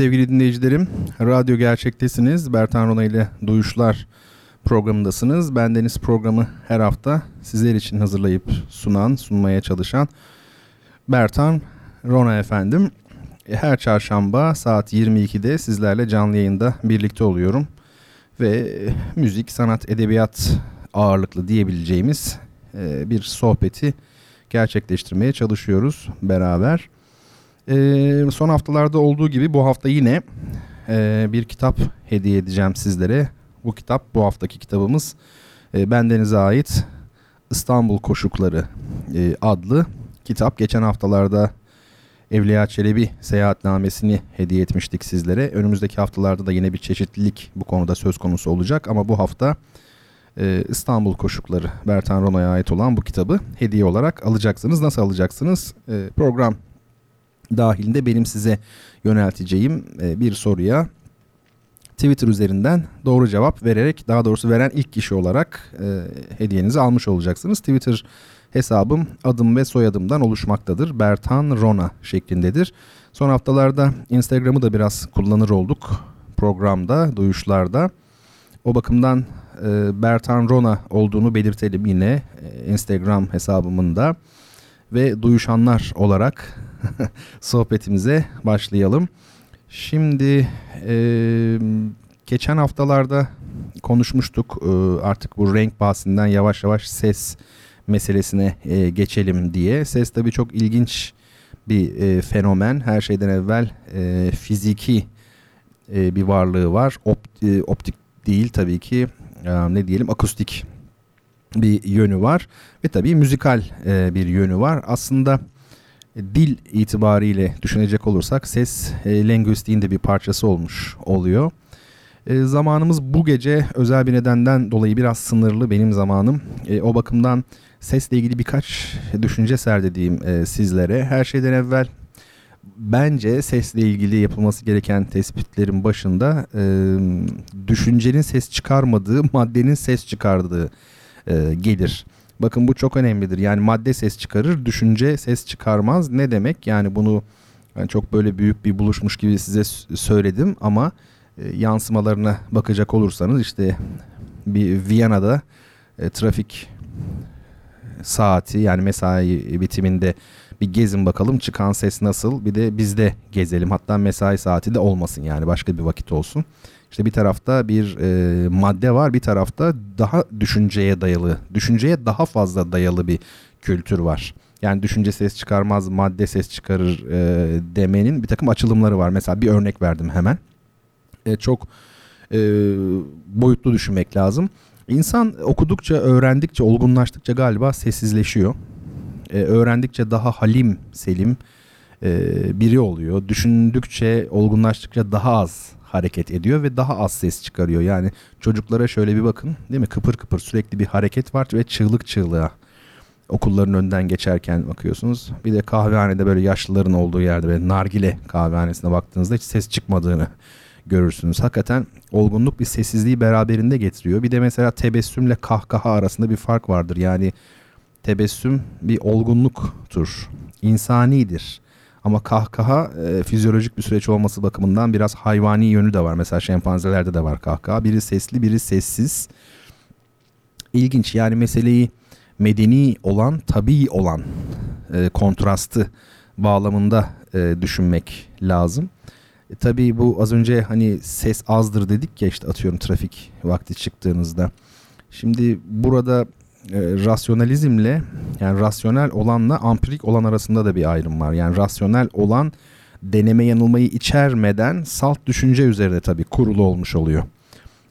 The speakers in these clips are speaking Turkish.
Sevgili dinleyicilerim, Radyo Gerçek'tesiniz. Bertan Rona ile Duyuşlar programındasınız. Ben Deniz programı her hafta sizler için hazırlayıp sunan, sunmaya çalışan Bertan Rona efendim. Her çarşamba saat 22'de sizlerle canlı yayında birlikte oluyorum. Ve müzik, sanat, edebiyat ağırlıklı diyebileceğimiz e, bir sohbeti gerçekleştirmeye çalışıyoruz beraber. E, son haftalarda olduğu gibi bu hafta yine e, bir kitap hediye edeceğim sizlere. Bu kitap bu haftaki kitabımız bendenize ait İstanbul Koşukları adlı kitap. Geçen haftalarda Evliya Çelebi seyahatnamesini hediye etmiştik sizlere. Önümüzdeki haftalarda da yine bir çeşitlilik bu konuda söz konusu olacak ama bu hafta e, İstanbul Koşukları Bertan Rona'ya ait olan bu kitabı hediye olarak alacaksınız. Nasıl alacaksınız? E, program dahilinde benim size yönelteceğim e, bir soruya Twitter üzerinden doğru cevap vererek daha doğrusu veren ilk kişi olarak e, hediyenizi almış olacaksınız. Twitter hesabım adım ve soyadımdan oluşmaktadır. Bertan Rona şeklindedir. Son haftalarda Instagram'ı da biraz kullanır olduk programda, duyuşlarda. O bakımdan e, Bertan Rona olduğunu belirtelim yine e, Instagram hesabımın da ve duyuşanlar olarak sohbetimize başlayalım. Şimdi e, geçen haftalarda konuşmuştuk e, artık bu renk bahsinden yavaş yavaş ses meselesine e, geçelim diye. Ses tabii çok ilginç bir e, fenomen. Her şeyden evvel e, fiziki e, bir varlığı var. Opt, e, optik değil tabii ki e, ne diyelim akustik bir yönü var ve tabii müzikal e, bir yönü var. Aslında dil itibariyle düşünecek olursak ses e, lingüistiğin de bir parçası olmuş oluyor. E, zamanımız bu gece özel bir nedenden dolayı biraz sınırlı benim zamanım. E, o bakımdan sesle ilgili birkaç düşünce serdediğim e, sizlere. Her şeyden evvel bence sesle ilgili yapılması gereken tespitlerin başında e, düşüncenin ses çıkarmadığı, maddenin ses çıkardığı e, gelir. Bakın bu çok önemlidir. Yani madde ses çıkarır, düşünce ses çıkarmaz. Ne demek? Yani bunu yani çok böyle büyük bir buluşmuş gibi size söyledim ama e, yansımalarına bakacak olursanız işte bir Viyana'da e, trafik saati yani mesai bitiminde bir gezin bakalım çıkan ses nasıl bir de bizde gezelim hatta mesai saati de olmasın yani başka bir vakit olsun. İşte bir tarafta bir e, madde var bir tarafta daha düşünceye dayalı düşünceye daha fazla dayalı bir kültür var. Yani düşünce ses çıkarmaz madde ses çıkarır e, demenin bir takım açılımları var. Mesela bir örnek verdim hemen. E, çok e, boyutlu düşünmek lazım. İnsan okudukça, öğrendikçe, olgunlaştıkça galiba sessizleşiyor. Ee, öğrendikçe daha halim, selim e, biri oluyor. Düşündükçe, olgunlaştıkça daha az hareket ediyor ve daha az ses çıkarıyor. Yani çocuklara şöyle bir bakın değil mi? Kıpır kıpır sürekli bir hareket var ve çığlık çığlığa okulların önden geçerken bakıyorsunuz. Bir de kahvehanede böyle yaşlıların olduğu yerde böyle nargile kahvehanesine baktığınızda hiç ses çıkmadığını görürsünüz. Hakikaten olgunluk bir sessizliği beraberinde getiriyor. Bir de mesela tebessümle kahkaha arasında bir fark vardır. Yani tebessüm bir olgunluktur. insanidir. Ama kahkaha e, fizyolojik bir süreç olması bakımından biraz hayvani yönü de var. Mesela şempanzelerde de var kahkaha. Biri sesli, biri sessiz. İlginç yani meseleyi medeni olan, tabii olan e, kontrastı bağlamında e, düşünmek lazım. E, tabii bu az önce hani ses azdır dedik ya işte atıyorum trafik vakti çıktığınızda. Şimdi burada rasyonalizmle yani rasyonel olanla ampirik olan arasında da bir ayrım var. Yani rasyonel olan deneme yanılmayı içermeden salt düşünce üzerine tabii kurulu olmuş oluyor.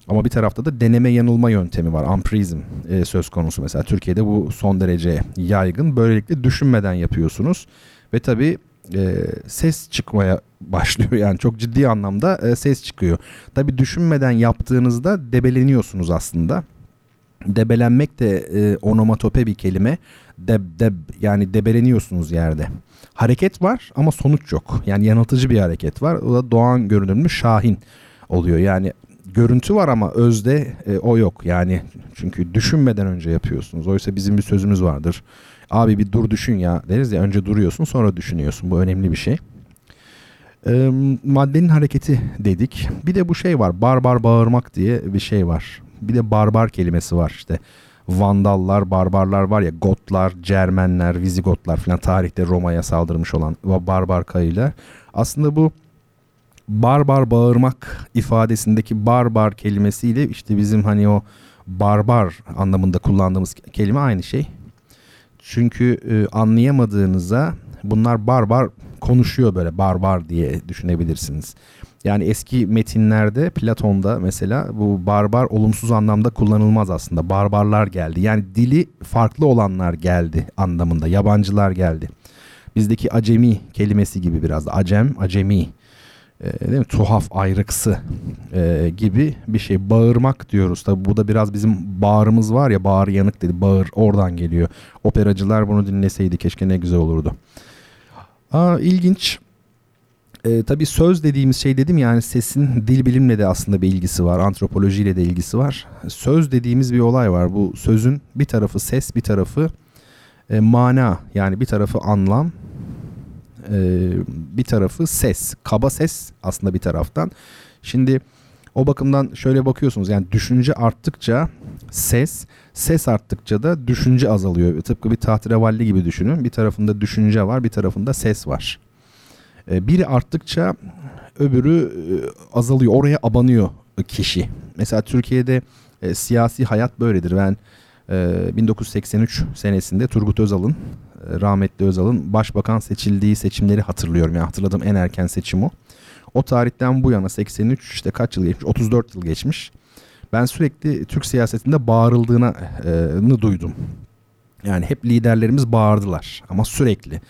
Ama bir tarafta da deneme yanılma yöntemi var. Ampirizm e, söz konusu mesela. Türkiye'de bu son derece yaygın. Böylelikle düşünmeden yapıyorsunuz. Ve tabii e, ses çıkmaya başlıyor yani çok ciddi anlamda e, ses çıkıyor. Tabi düşünmeden yaptığınızda debeleniyorsunuz aslında. Debelenmek de e, onomatope bir kelime. Deb deb yani debeleniyorsunuz yerde. Hareket var ama sonuç yok. Yani yanıltıcı bir hareket var. O da Doğan görünümlü Şahin oluyor. Yani görüntü var ama özde e, o yok. Yani çünkü düşünmeden önce yapıyorsunuz. Oysa bizim bir sözümüz vardır. Abi bir dur düşün ya deriz ya önce duruyorsun sonra düşünüyorsun. Bu önemli bir şey. E, maddenin hareketi dedik. Bir de bu şey var. Barbar bağırmak diye bir şey var. Bir de barbar kelimesi var işte. Vandallar, barbarlar var ya Gotlar, Cermenler, Vizigotlar falan tarihte Roma'ya saldırmış olan barbar kayılar. Aslında bu barbar bağırmak ifadesindeki barbar kelimesiyle işte bizim hani o barbar anlamında kullandığımız kelime aynı şey. Çünkü e, anlayamadığınızda bunlar barbar konuşuyor böyle barbar diye düşünebilirsiniz. Yani eski metinlerde Platon'da mesela bu barbar olumsuz anlamda kullanılmaz aslında. Barbarlar geldi. Yani dili farklı olanlar geldi anlamında. Yabancılar geldi. Bizdeki acemi kelimesi gibi biraz da acem, acemi e, değil mi? tuhaf ayrıksı e, gibi bir şey. Bağırmak diyoruz. Tabi bu da biraz bizim bağrımız var ya bağır yanık dedi. Bağır oradan geliyor. Operacılar bunu dinleseydi keşke ne güzel olurdu. Aa, ilginç. E, tabii söz dediğimiz şey dedim yani sesin dil bilimle de aslında bir ilgisi var. Antropolojiyle de ilgisi var. Söz dediğimiz bir olay var. Bu sözün bir tarafı ses bir tarafı e, mana yani bir tarafı anlam e, bir tarafı ses. Kaba ses aslında bir taraftan. Şimdi o bakımdan şöyle bakıyorsunuz yani düşünce arttıkça ses, ses arttıkça da düşünce azalıyor. Tıpkı bir tahterevalli gibi düşünün. Bir tarafında düşünce var, bir tarafında ses var. E, biri arttıkça öbürü e, azalıyor. Oraya abanıyor kişi. Mesela Türkiye'de e, siyasi hayat böyledir. Ben e, 1983 senesinde Turgut Özal'ın rahmetli Özal'ın başbakan seçildiği seçimleri hatırlıyorum. Yani hatırladığım en erken seçim o. O tarihten bu yana 83 işte kaç yıl geçmiş? 34 yıl geçmiş. Ben sürekli Türk siyasetinde bağırıldığını duydum. Yani hep liderlerimiz bağırdılar ama sürekli.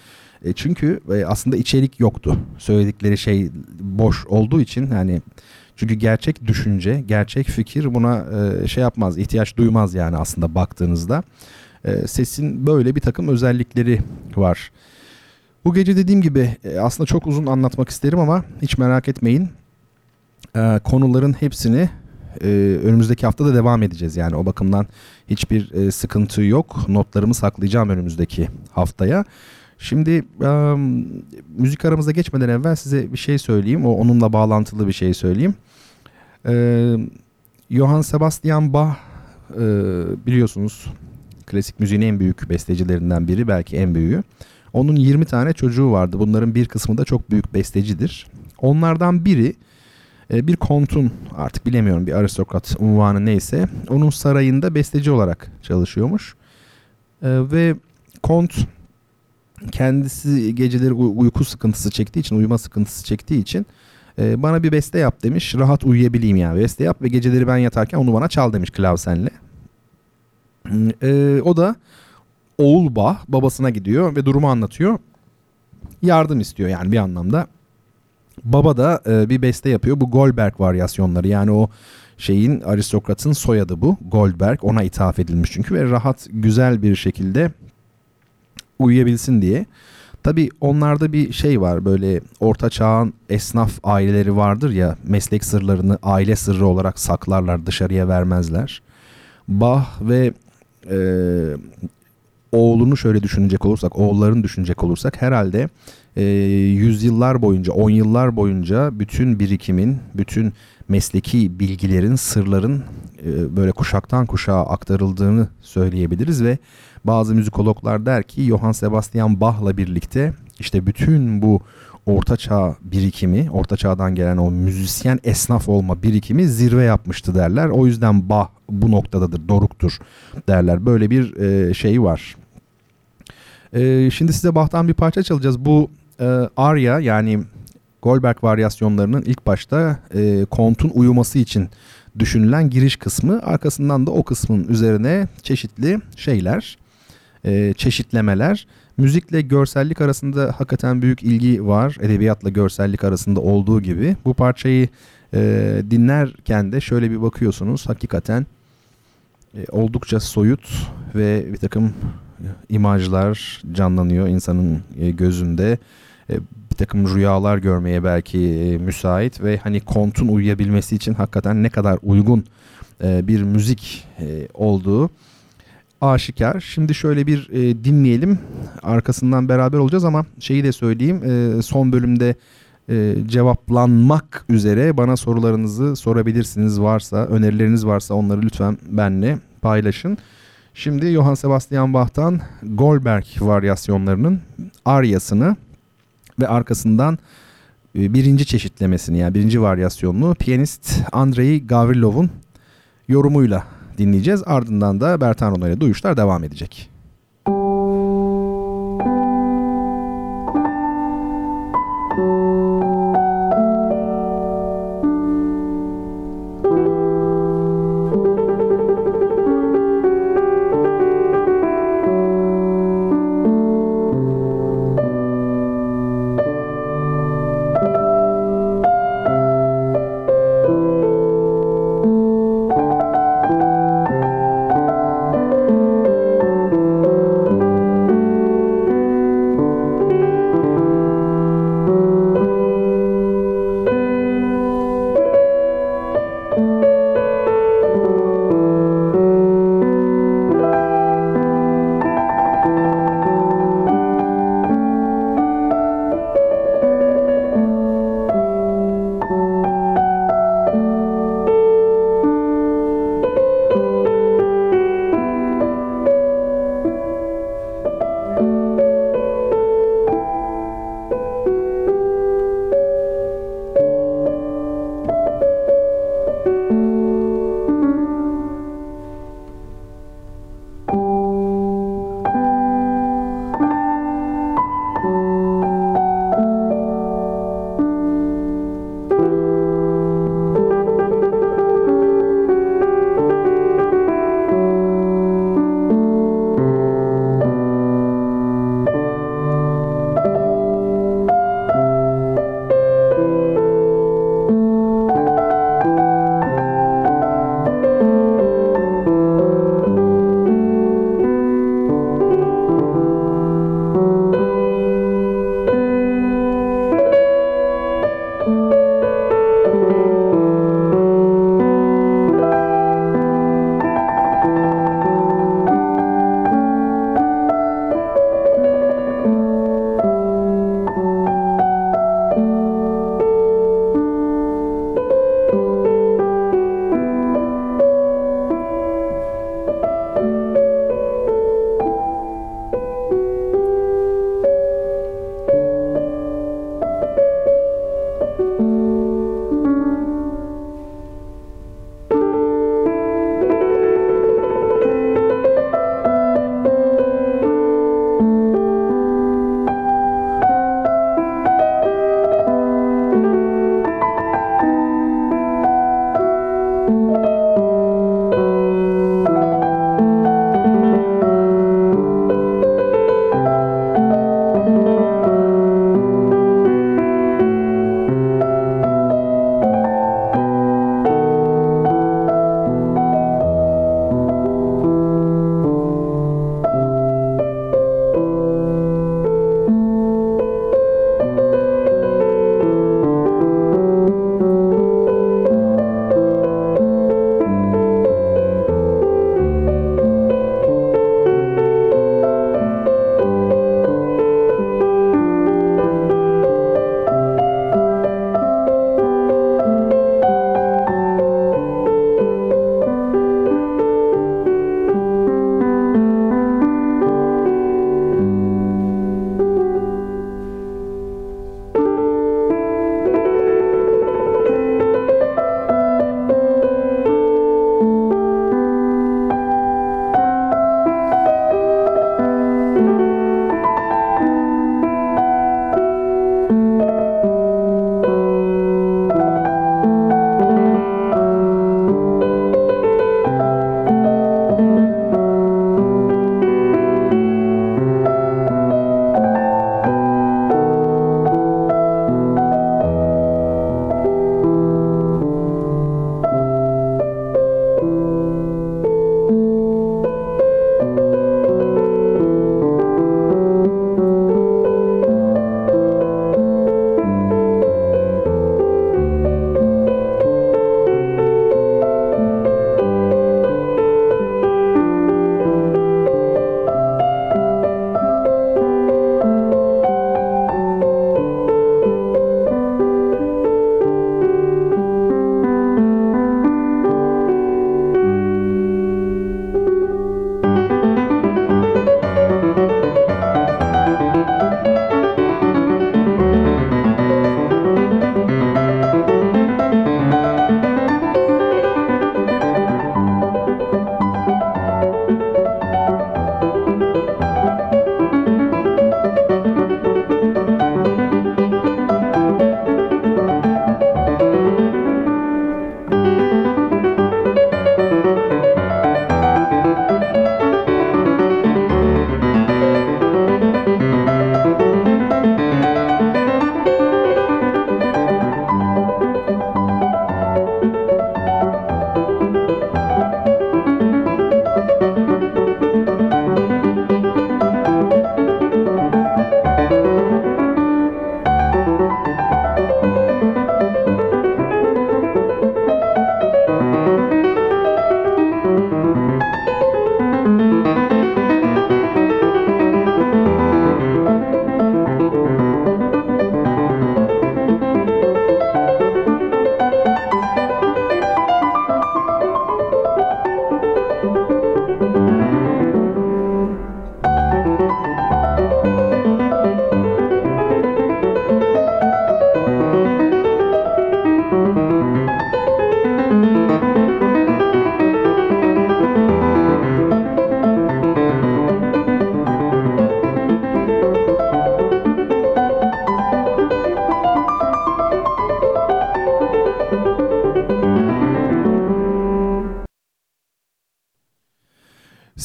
E, çünkü e, aslında içerik yoktu. Söyledikleri şey boş olduğu için yani çünkü gerçek düşünce, gerçek fikir buna e, şey yapmaz, ihtiyaç duymaz yani aslında baktığınızda. E, sesin böyle bir takım özellikleri var. Bu gece dediğim gibi e, aslında çok uzun anlatmak isterim ama hiç merak etmeyin. E, konuların hepsini e, önümüzdeki hafta da devam edeceğiz. Yani o bakımdan hiçbir e, sıkıntı yok. Notlarımı saklayacağım önümüzdeki haftaya. Şimdi e, müzik aramıza geçmeden evvel size bir şey söyleyeyim. O onunla bağlantılı bir şey söyleyeyim. E, Johann Sebastian Bach e, biliyorsunuz klasik müziğin en büyük bestecilerinden biri belki en büyüğü. Onun 20 tane çocuğu vardı. Bunların bir kısmı da çok büyük bestecidir. Onlardan biri bir kontun artık bilemiyorum bir aristokrat unvanı neyse onun sarayında besteci olarak çalışıyormuş. Ve kont kendisi geceleri uyku sıkıntısı çektiği için uyuma sıkıntısı çektiği için e, bana bir beste yap demiş rahat uyuyabileyim yani beste yap ve geceleri ben yatarken onu bana çal demiş klavsenle. E, o da oğul bah babasına gidiyor ve durumu anlatıyor. Yardım istiyor yani bir anlamda. Baba da e, bir beste yapıyor. Bu Goldberg varyasyonları yani o şeyin aristokratın soyadı bu. Goldberg ona ithaf edilmiş çünkü ve rahat güzel bir şekilde uyuyabilsin diye. Tabi onlarda bir şey var böyle orta çağın esnaf aileleri vardır ya meslek sırlarını aile sırrı olarak saklarlar dışarıya vermezler. Bah ve e, oğlunu şöyle düşünecek olursak, oğullarını düşünecek olursak herhalde e, yüzyıllar boyunca, on yıllar boyunca bütün birikimin, bütün mesleki bilgilerin, sırların e, böyle kuşaktan kuşağa aktarıldığını söyleyebiliriz ve bazı müzikologlar der ki Johann Sebastian Bach'la birlikte işte bütün bu orta çağ birikimi, orta çağdan gelen o müzisyen esnaf olma birikimi zirve yapmıştı derler. O yüzden Bach bu noktadadır, doruktur derler. Böyle bir e, şey var. E, şimdi size Bach'tan bir parça çalacağız. Bu e, Arya yani Goldberg varyasyonlarının ilk başta e, kontun uyuması için düşünülen giriş kısmı. Arkasından da o kısmın üzerine çeşitli şeyler, e, çeşitlemeler Müzikle görsellik arasında hakikaten büyük ilgi var. Edebiyatla görsellik arasında olduğu gibi. Bu parçayı e, dinlerken de şöyle bir bakıyorsunuz. Hakikaten e, oldukça soyut ve bir takım imajlar canlanıyor insanın e, gözünde. E, bir takım rüyalar görmeye belki e, müsait ve hani kontun uyuyabilmesi için hakikaten ne kadar uygun e, bir müzik e, olduğu aşikar. Şimdi şöyle bir e, dinleyelim. Arkasından beraber olacağız ama şeyi de söyleyeyim. E, son bölümde e, cevaplanmak üzere bana sorularınızı sorabilirsiniz varsa, önerileriniz varsa onları lütfen benle paylaşın. Şimdi Johann Sebastian Bach'tan Goldberg varyasyonlarının aryasını ve arkasından e, birinci çeşitlemesini yani birinci varyasyonunu piyanist Andrei Gavrilov'un yorumuyla dinleyeceğiz. Ardından da Bertan Rona ile duyuşlar devam edecek.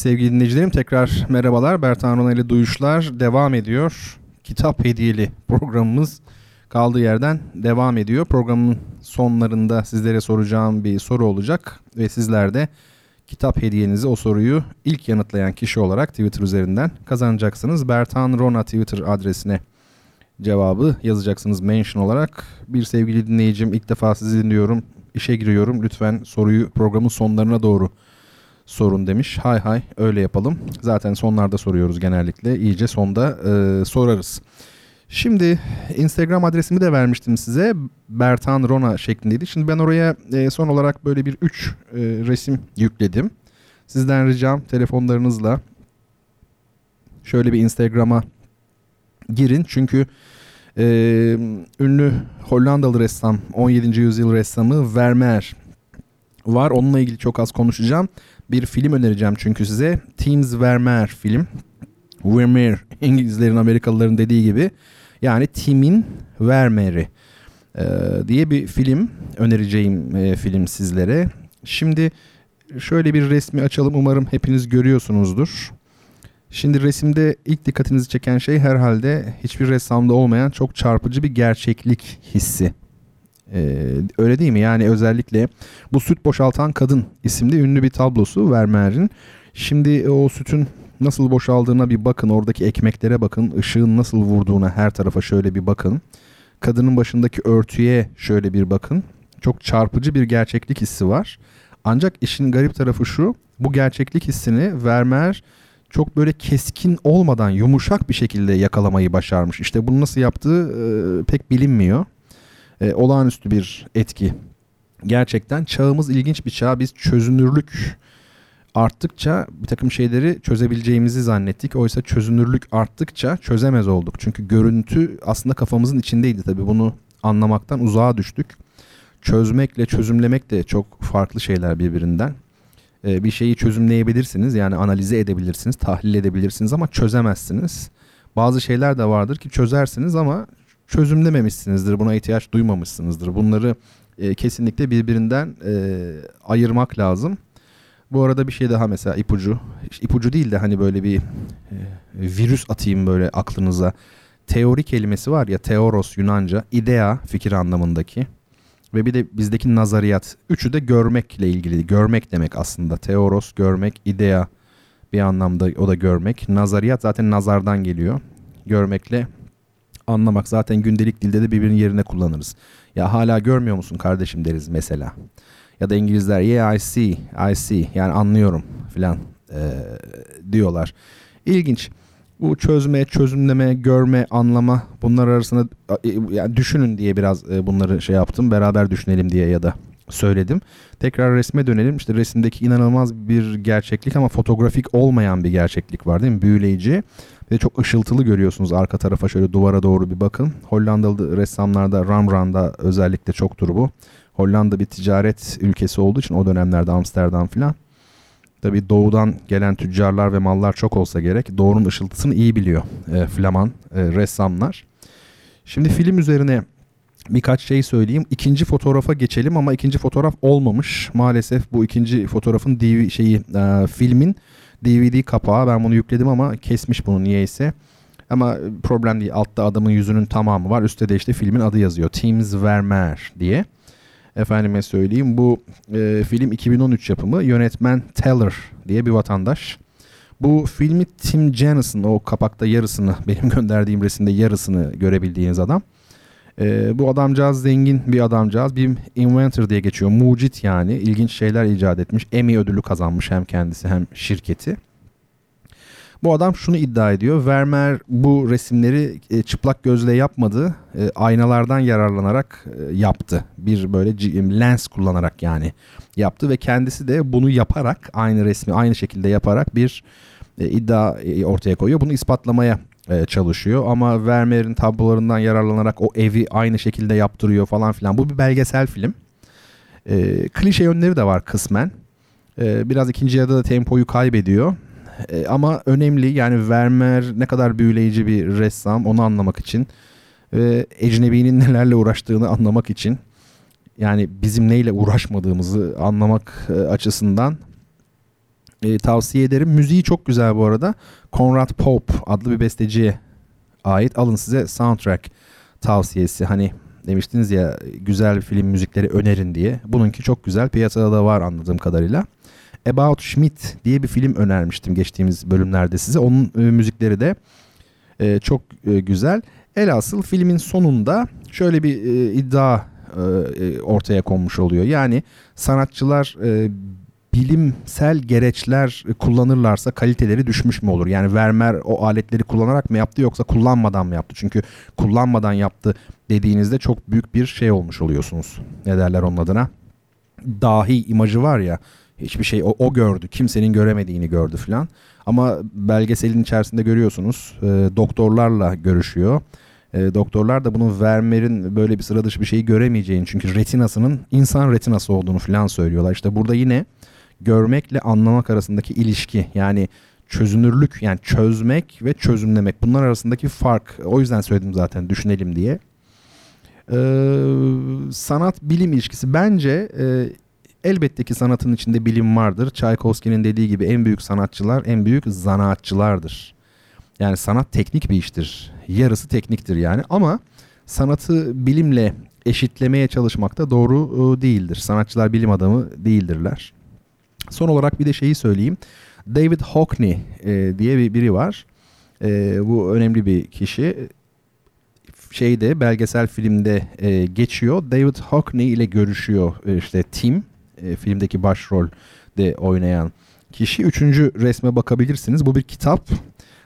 Sevgili dinleyicilerim tekrar merhabalar. Bertan Rona ile Duyuşlar devam ediyor. Kitap hediyeli programımız kaldığı yerden devam ediyor. Programın sonlarında sizlere soracağım bir soru olacak ve sizler de kitap hediyenizi o soruyu ilk yanıtlayan kişi olarak Twitter üzerinden kazanacaksınız. Bertan Rona Twitter adresine cevabı yazacaksınız mention olarak. Bir sevgili dinleyicim ilk defa sizi dinliyorum. İşe giriyorum. Lütfen soruyu programın sonlarına doğru sorun demiş. Hay hay öyle yapalım. Zaten sonlarda soruyoruz genellikle. İyice sonda e, sorarız. Şimdi Instagram adresimi de vermiştim size. Bertan Rona şeklindeydi. Şimdi ben oraya e, son olarak böyle bir 3 e, resim yükledim. Sizden ricam telefonlarınızla şöyle bir Instagram'a girin. Çünkü e, ünlü Hollandalı ressam 17. yüzyıl ressamı Vermeer var. Onunla ilgili çok az konuşacağım. Bir film önereceğim çünkü size. Teams Vermeer film. Vermeer İngilizlerin Amerikalıların dediği gibi. Yani Tim'in Vermeer'i e, diye bir film önereceğim e, film sizlere. Şimdi şöyle bir resmi açalım. Umarım hepiniz görüyorsunuzdur. Şimdi resimde ilk dikkatinizi çeken şey herhalde hiçbir ressamda olmayan çok çarpıcı bir gerçeklik hissi. Ee, öyle değil mi? Yani özellikle bu süt boşaltan kadın isimli ünlü bir tablosu Vermeer'in. Şimdi o sütün nasıl boşaldığına bir bakın. Oradaki ekmeklere bakın. ışığın nasıl vurduğuna her tarafa şöyle bir bakın. Kadının başındaki örtüye şöyle bir bakın. Çok çarpıcı bir gerçeklik hissi var. Ancak işin garip tarafı şu. Bu gerçeklik hissini Vermeer çok böyle keskin olmadan yumuşak bir şekilde yakalamayı başarmış. İşte bunu nasıl yaptığı e, pek bilinmiyor. E, olağanüstü bir etki. Gerçekten çağımız ilginç bir çağ. Biz çözünürlük arttıkça bir takım şeyleri çözebileceğimizi zannettik. Oysa çözünürlük arttıkça çözemez olduk. Çünkü görüntü aslında kafamızın içindeydi tabii. Bunu anlamaktan uzağa düştük. Çözmekle çözümlemek de çok farklı şeyler birbirinden. Ee, bir şeyi çözümleyebilirsiniz. Yani analize edebilirsiniz, tahlil edebilirsiniz ama çözemezsiniz. Bazı şeyler de vardır ki çözersiniz ama çözümlememişsinizdir. Buna ihtiyaç duymamışsınızdır. Bunları e, kesinlikle birbirinden e, ayırmak lazım. Bu arada bir şey daha mesela ipucu. İpucu değil de hani böyle bir e, virüs atayım böyle aklınıza. Teori kelimesi var ya teoros Yunanca, idea fikir anlamındaki. Ve bir de bizdeki nazariyat. Üçü de görmekle ilgili. Görmek demek aslında. Teoros görmek, idea bir anlamda o da görmek. Nazariyat zaten nazardan geliyor. Görmekle anlamak. Zaten gündelik dilde de birbirinin yerine kullanırız. Ya hala görmüyor musun kardeşim deriz mesela. Ya da İngilizler yeah I see, I see yani anlıyorum filan e, diyorlar. İlginç. Bu çözme, çözümleme, görme, anlama bunlar arasında e, yani düşünün diye biraz bunları şey yaptım. Beraber düşünelim diye ya da söyledim. Tekrar resme dönelim. İşte resimdeki inanılmaz bir gerçeklik ama fotoğrafik olmayan bir gerçeklik var değil mi? Büyüleyici. Ve çok ışıltılı görüyorsunuz arka tarafa şöyle duvara doğru bir bakın. Hollandalı ressamlarda Rembrandt'da özellikle çoktur bu. Hollanda bir ticaret ülkesi olduğu için o dönemlerde Amsterdam filan. Tabi doğudan gelen tüccarlar ve mallar çok olsa gerek. Doğunun ışıltısını iyi biliyor e, Flaman e, ressamlar. Şimdi film üzerine birkaç şey söyleyeyim. İkinci fotoğrafa geçelim ama ikinci fotoğraf olmamış. Maalesef bu ikinci fotoğrafın DV şeyi e, filmin DVD kapağı. Ben bunu yükledim ama kesmiş bunu niyeyse. Ama problem değil. Altta adamın yüzünün tamamı var. Üstte de işte filmin adı yazıyor. Teams Vermeer diye. Efendime söyleyeyim bu e, film 2013 yapımı. Yönetmen Teller diye bir vatandaş. Bu filmi Tim Janus'ın o kapakta yarısını benim gönderdiğim resimde yarısını görebildiğiniz adam. E, bu adamcağız zengin bir adamcağız. Bir inventor diye geçiyor. Mucit yani. ilginç şeyler icat etmiş. Emmy ödülü kazanmış hem kendisi hem şirketi. Bu adam şunu iddia ediyor. Vermeer bu resimleri e, çıplak gözle yapmadı. E, aynalardan yararlanarak e, yaptı. Bir böyle lens kullanarak yani yaptı ve kendisi de bunu yaparak aynı resmi aynı şekilde yaparak bir e, iddia e, ortaya koyuyor. Bunu ispatlamaya e, çalışıyor ama Vermeer'in tablolarından yararlanarak o evi aynı şekilde yaptırıyor falan filan. Bu bir belgesel film. E, klişe yönleri de var kısmen. E, biraz ikinci yarıda da tempoyu kaybediyor. E, ama önemli yani Vermeer ne kadar büyüleyici bir ressam onu anlamak için ve ecnebinin nelerle uğraştığını anlamak için yani bizim neyle uğraşmadığımızı anlamak e, açısından E, tavsiye ederim. Müziği çok güzel bu arada. Conrad Pope adlı bir besteciye ait. Alın size soundtrack tavsiyesi. Hani demiştiniz ya güzel film müzikleri önerin diye. Bununki çok güzel. Piyasada da var anladığım kadarıyla. About Schmidt diye bir film önermiştim geçtiğimiz bölümlerde size. Onun e, müzikleri de e, çok e, güzel. Elasıl filmin sonunda şöyle bir e, iddia e, e ortaya konmuş oluyor. Yani sanatçılar e, bilimsel gereçler kullanırlarsa kaliteleri düşmüş mü olur? Yani Vermeer o aletleri kullanarak mı yaptı yoksa kullanmadan mı yaptı? Çünkü kullanmadan yaptı dediğinizde çok büyük bir şey olmuş oluyorsunuz. Ne derler onun adına? Dahi imajı var ya hiçbir şey o, o gördü. Kimsenin göremediğini gördü filan. Ama belgeselin içerisinde görüyorsunuz e, doktorlarla görüşüyor. E, doktorlar da bunu Vermeer'in böyle bir sıra dışı bir şeyi göremeyeceğini çünkü retinasının insan retinası olduğunu filan söylüyorlar. İşte burada yine görmekle anlamak arasındaki ilişki yani çözünürlük yani çözmek ve çözümlemek bunlar arasındaki fark o yüzden söyledim zaten düşünelim diye. Ee, sanat bilim ilişkisi bence e, elbette ki sanatın içinde bilim vardır. Tchaikovsky'nin dediği gibi en büyük sanatçılar en büyük zanaatçılardır. Yani sanat teknik bir iştir. Yarısı tekniktir yani ama sanatı bilimle eşitlemeye çalışmak da doğru e, değildir. Sanatçılar bilim adamı değildirler. Son olarak bir de şeyi söyleyeyim. David Hockney e, diye bir biri var. E, bu önemli bir kişi. Şeyde belgesel filmde e, geçiyor. David Hockney ile görüşüyor e, işte Tim e, filmdeki başrolde oynayan kişi. Üçüncü resme bakabilirsiniz. Bu bir kitap.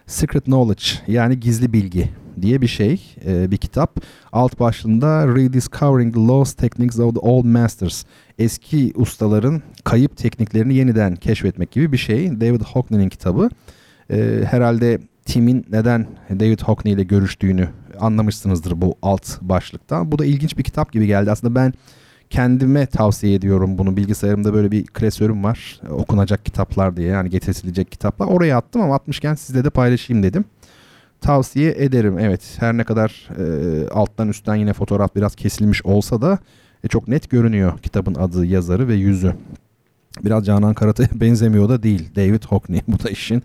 Secret Knowledge yani gizli bilgi diye bir şey, e, bir kitap. Alt başlığında Rediscovering the Lost Techniques of the Old Masters. Eski ustaların kayıp tekniklerini yeniden keşfetmek gibi bir şey. David Hockney'nin kitabı. E, herhalde Tim'in neden David Hockney ile görüştüğünü anlamışsınızdır bu alt başlıkta. Bu da ilginç bir kitap gibi geldi. Aslında ben kendime tavsiye ediyorum bunu. Bilgisayarımda böyle bir klasörüm var. Okunacak kitaplar diye yani getirilecek kitaplar. Oraya attım ama atmışken sizle de paylaşayım dedim. Tavsiye ederim. Evet her ne kadar e, alttan üstten yine fotoğraf biraz kesilmiş olsa da e, çok net görünüyor kitabın adı, yazarı ve yüzü. Biraz Canan Karatay'a benzemiyor da değil. David Hockney. Bu da işin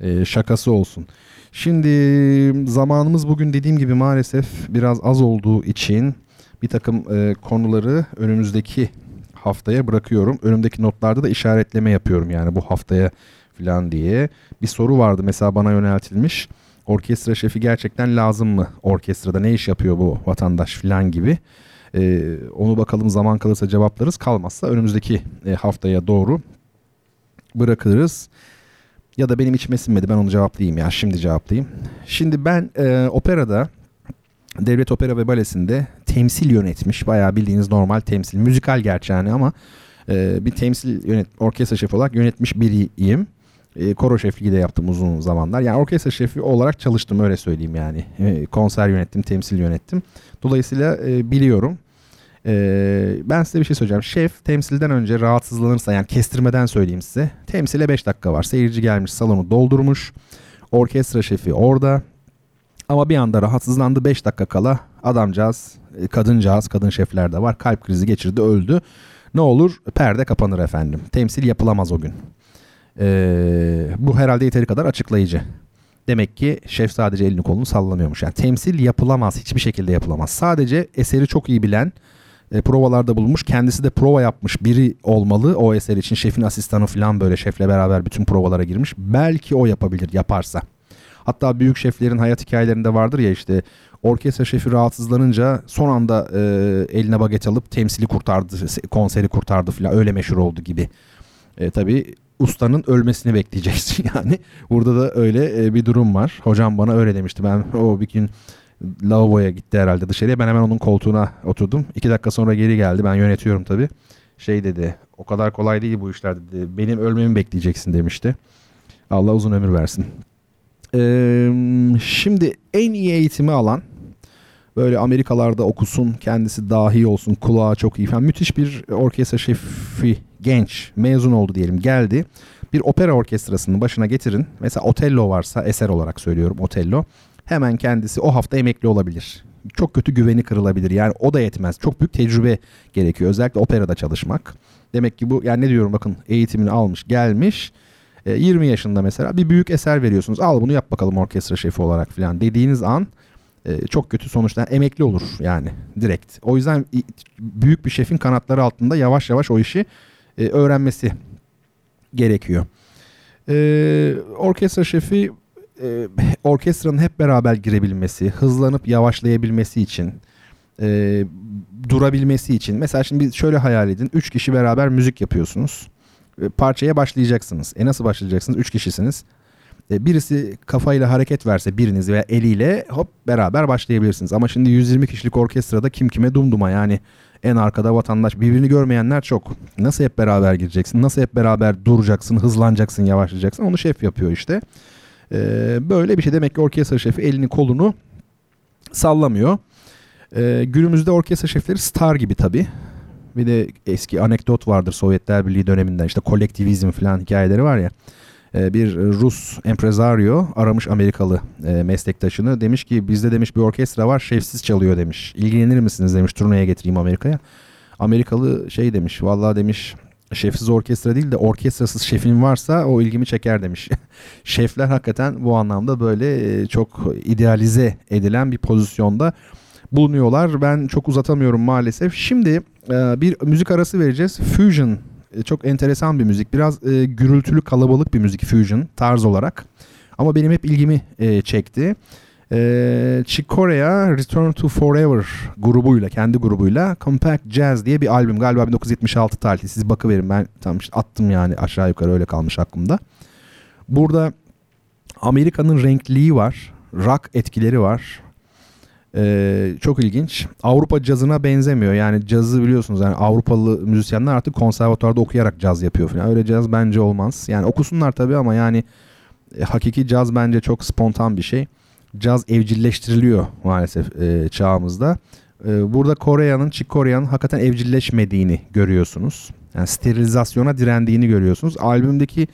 e, şakası olsun. Şimdi zamanımız bugün dediğim gibi maalesef biraz az olduğu için bir takım e, konuları önümüzdeki haftaya bırakıyorum. Önümdeki notlarda da işaretleme yapıyorum yani bu haftaya falan diye. Bir soru vardı mesela bana yöneltilmiş. Orkestra şefi gerçekten lazım mı orkestrada? Ne iş yapıyor bu vatandaş falan gibi. Ee, onu bakalım zaman kalırsa cevaplarız. Kalmazsa önümüzdeki e, haftaya doğru bırakırız. Ya da benim içime sinmedi ben onu cevaplayayım ya şimdi cevaplayayım. Şimdi ben e, operada Devlet Opera ve Balesi'nde temsil yönetmiş. Bayağı bildiğiniz normal temsil. Müzikal gerçi yani ama e, bir temsil yönet, orkestra şefi olarak yönetmiş biriyim. E, koro şefliği de yaptım uzun zamanlar. Yani orkestra şefi olarak çalıştım öyle söyleyeyim yani. E, konser yönettim, temsil yönettim. Dolayısıyla e, biliyorum. E, ben size bir şey söyleyeceğim. Şef temsilden önce rahatsızlanırsa yani kestirmeden söyleyeyim size. Temsile 5 dakika var. Seyirci gelmiş salonu doldurmuş. Orkestra şefi orada. Ama bir anda rahatsızlandı 5 dakika kala adamcağız, e, kadıncağız, kadın şefler de var. Kalp krizi geçirdi, öldü. Ne olur? Perde kapanır efendim. Temsil yapılamaz o gün. Ee, bu herhalde yeteri kadar açıklayıcı. Demek ki şef sadece elini kolunu sallamıyormuş. Yani temsil yapılamaz, hiçbir şekilde yapılamaz. Sadece eseri çok iyi bilen, e, provalarda bulunmuş, kendisi de prova yapmış biri olmalı o eser için. Şefin asistanı falan böyle şefle beraber bütün provalara girmiş. Belki o yapabilir, yaparsa. Hatta büyük şeflerin hayat hikayelerinde vardır ya işte orkestra şefi rahatsızlanınca son anda e, eline baget alıp temsili kurtardı, konseri kurtardı falan öyle meşhur oldu gibi. E, tabii ustanın ölmesini bekleyeceksin yani. Burada da öyle e, bir durum var. Hocam bana öyle demişti. Ben o bir gün lavaboya gitti herhalde dışarıya. Ben hemen onun koltuğuna oturdum. İki dakika sonra geri geldi. Ben yönetiyorum tabii. Şey dedi o kadar kolay değil bu işler dedi. Benim ölmemi bekleyeceksin demişti. Allah uzun ömür versin. Ee, şimdi en iyi eğitimi alan böyle Amerikalarda okusun kendisi dahi olsun kulağa çok iyi falan müthiş bir orkestra şefi genç mezun oldu diyelim geldi. Bir opera orkestrasının başına getirin. Mesela Otello varsa eser olarak söylüyorum Otello. Hemen kendisi o hafta emekli olabilir. Çok kötü güveni kırılabilir. Yani o da yetmez. Çok büyük tecrübe gerekiyor. Özellikle operada çalışmak. Demek ki bu yani ne diyorum bakın eğitimini almış gelmiş E, 20 yaşında mesela bir büyük eser veriyorsunuz. Al bunu yap bakalım orkestra şefi olarak falan dediğiniz an e, çok kötü sonuçlar emekli olur yani direkt. O yüzden büyük bir şefin kanatları altında yavaş yavaş o işi e, öğrenmesi gerekiyor. E, orkestra şefi e, orkestranın hep beraber girebilmesi, hızlanıp yavaşlayabilmesi için, e, durabilmesi için. Mesela şimdi şöyle hayal edin. Üç kişi beraber müzik yapıyorsunuz. E, parçaya başlayacaksınız. E nasıl başlayacaksınız? Üç kişisiniz. E, birisi kafayla hareket verse biriniz veya eliyle hop beraber başlayabilirsiniz. Ama şimdi 120 kişilik orkestrada kim kime dumduma yani en arkada vatandaş birbirini görmeyenler çok. Nasıl hep beraber gireceksin? Nasıl hep beraber duracaksın, hızlanacaksın, yavaşlayacaksın? Onu şef yapıyor işte. Ee, böyle bir şey demek ki orkestra şefi elini kolunu sallamıyor. Ee, günümüzde orkestra şefleri star gibi tabii. Bir de eski anekdot vardır Sovyetler Birliği döneminden işte kolektivizm falan hikayeleri var ya. Ee, bir Rus empresario aramış Amerikalı e, meslektaşını. Demiş ki bizde demiş bir orkestra var şefsiz çalıyor demiş. İlgilenir misiniz demiş turneye getireyim Amerika'ya. Amerikalı şey demiş vallahi demiş şefsiz orkestra değil de orkestrasız şefin varsa o ilgimi çeker demiş. Şefler hakikaten bu anlamda böyle e, çok idealize edilen bir pozisyonda bulunuyorlar. Ben çok uzatamıyorum maalesef. Şimdi e, bir müzik arası vereceğiz. Fusion e, çok enteresan bir müzik. Biraz gürültülü kalabalık bir müzik Fusion tarz olarak. Ama benim hep ilgimi çekti. Ee, Chick Corea Return to Forever grubuyla, kendi grubuyla Compact Jazz diye bir albüm. Galiba 1976 tarihli. Siz bakıverin ben tam işte attım yani aşağı yukarı öyle kalmış aklımda. Burada Amerika'nın renkliliği var. Rock etkileri var. Ee, çok ilginç. Avrupa cazına benzemiyor. Yani cazı biliyorsunuz yani Avrupalı müzisyenler artık konservatuarda okuyarak caz yapıyor falan. Öyle caz bence olmaz. Yani okusunlar tabii ama yani e, hakiki caz bence çok spontan bir şey caz evcilleştiriliyor maalesef e, çağımızda. E, burada Kore'nin, Chick Kore'nin hakikaten evcilleşmediğini görüyorsunuz. Yani sterilizasyona direndiğini görüyorsunuz. Albümdeki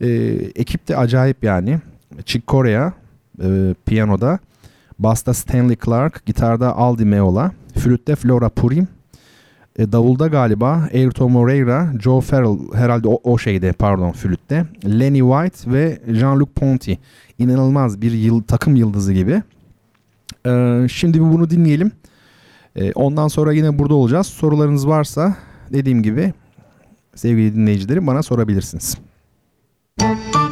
e, ekip de acayip yani. Chick Korea e, piyanoda, basta Stanley Clark, gitarda Aldi Meola, flütte Flora Purim, e, davulda galiba Ayrton Moreira, Joe Farrell herhalde o, o şeyde pardon flütte, Lenny White ve Jean-Luc Ponty inanılmaz bir yıl, takım yıldızı gibi. Ee, şimdi bunu dinleyelim. Ee, ondan sonra yine burada olacağız. Sorularınız varsa dediğim gibi sevgili dinleyicilerim bana sorabilirsiniz. Müzik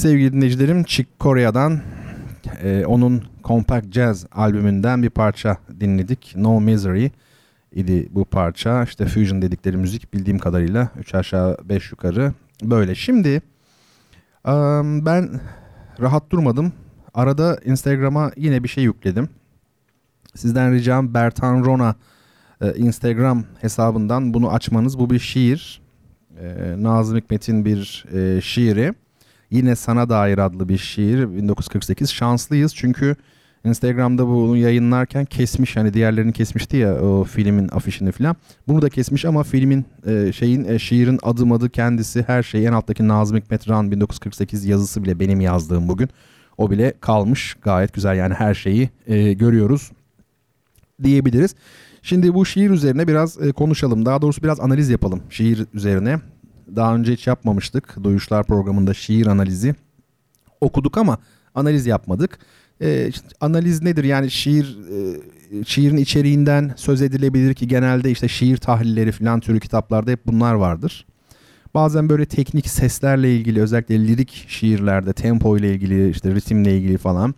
Sevgili dinleyicilerim Chick Corea'dan e, onun Compact Jazz albümünden bir parça dinledik. No Misery idi bu parça. İşte fusion dedikleri müzik bildiğim kadarıyla 3 aşağı 5 yukarı böyle. Şimdi um, ben rahat durmadım. Arada Instagram'a yine bir şey yükledim. Sizden ricam Bertan Rona e, Instagram hesabından bunu açmanız. Bu bir şiir. E, Nazım Hikmet'in bir e, şiiri. Yine Sana Dair adlı bir şiir 1948. Şanslıyız çünkü Instagram'da bunu yayınlarken kesmiş hani diğerlerini kesmişti ya o filmin afişini falan. Bunu da kesmiş ama filmin e, şeyin e, şiirin adım adı kendisi her şey en alttaki Nazım Hikmet Ran 1948 yazısı bile benim yazdığım bugün. O bile kalmış gayet güzel yani her şeyi e, görüyoruz diyebiliriz. Şimdi bu şiir üzerine biraz e, konuşalım. Daha doğrusu biraz analiz yapalım şiir üzerine. Daha önce hiç yapmamıştık. Duyuşlar programında şiir analizi okuduk ama analiz yapmadık. E, analiz nedir? Yani şiir e, şiirin içeriğinden söz edilebilir ki genelde işte şiir tahlilleri falan türü kitaplarda hep bunlar vardır. Bazen böyle teknik seslerle ilgili özellikle lirik şiirlerde tempo ile ilgili işte ritimle ilgili falan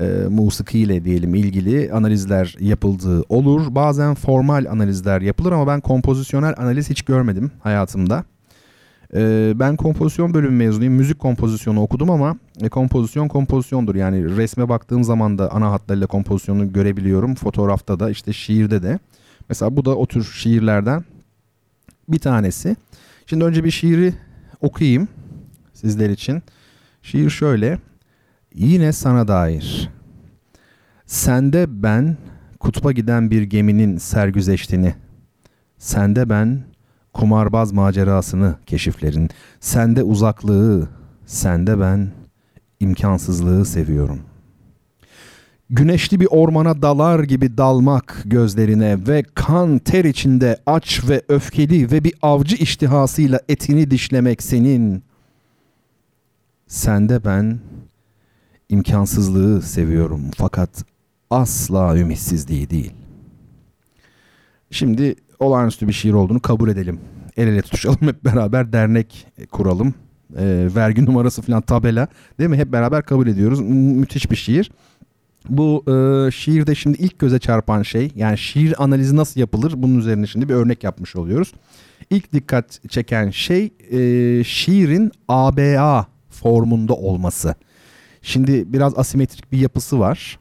e, musikiyle diyelim ilgili analizler yapıldığı olur. Bazen formal analizler yapılır ama ben kompozisyonel analiz hiç görmedim hayatımda. E, ben kompozisyon bölümü mezunuyum. Müzik kompozisyonu okudum ama e, kompozisyon kompozisyondur. Yani resme baktığım zaman da ana hatlarıyla kompozisyonu görebiliyorum. Fotoğrafta da işte şiirde de. Mesela bu da o tür şiirlerden bir tanesi. Şimdi önce bir şiiri okuyayım sizler için. Şiir şöyle. Yine sana dair. Sende ben kutba giden bir geminin sergüzeştini. Sende ben kumarbaz macerasını keşiflerin. Sende uzaklığı, sende ben imkansızlığı seviyorum. Güneşli bir ormana dalar gibi dalmak gözlerine ve kan ter içinde aç ve öfkeli ve bir avcı iştihasıyla etini dişlemek senin. Sende ben imkansızlığı seviyorum fakat asla ümitsizliği değil. Şimdi olağanüstü bir şiir olduğunu kabul edelim. El ele tutuşalım hep beraber dernek kuralım. E, vergi numarası falan tabela değil mi? Hep beraber kabul ediyoruz. Mü- müthiş bir şiir. Bu e, şiirde şimdi ilk göze çarpan şey yani şiir analizi nasıl yapılır bunun üzerine şimdi bir örnek yapmış oluyoruz. İlk dikkat çeken şey e, şiirin ABA formunda olması. Şimdi biraz asimetrik bir yapısı var.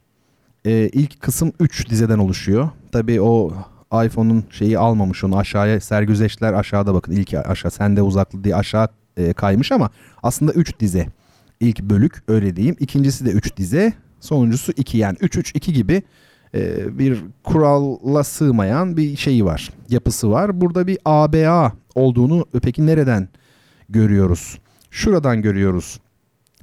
Ee, ilk kısım 3 dizeden oluşuyor. Tabii o iPhone'un şeyi almamış onu aşağıya sergüzeşler aşağıda bakın ilk aşağı sende uzaklı diye aşağı e, kaymış ama aslında 3 dize. İlk bölük öyle diyeyim. İkincisi de 3 dize. Sonuncusu 2 yani 3-3-2 gibi e, bir kuralla sığmayan bir şeyi var. Yapısı var. Burada bir ABA olduğunu peki nereden görüyoruz? Şuradan görüyoruz.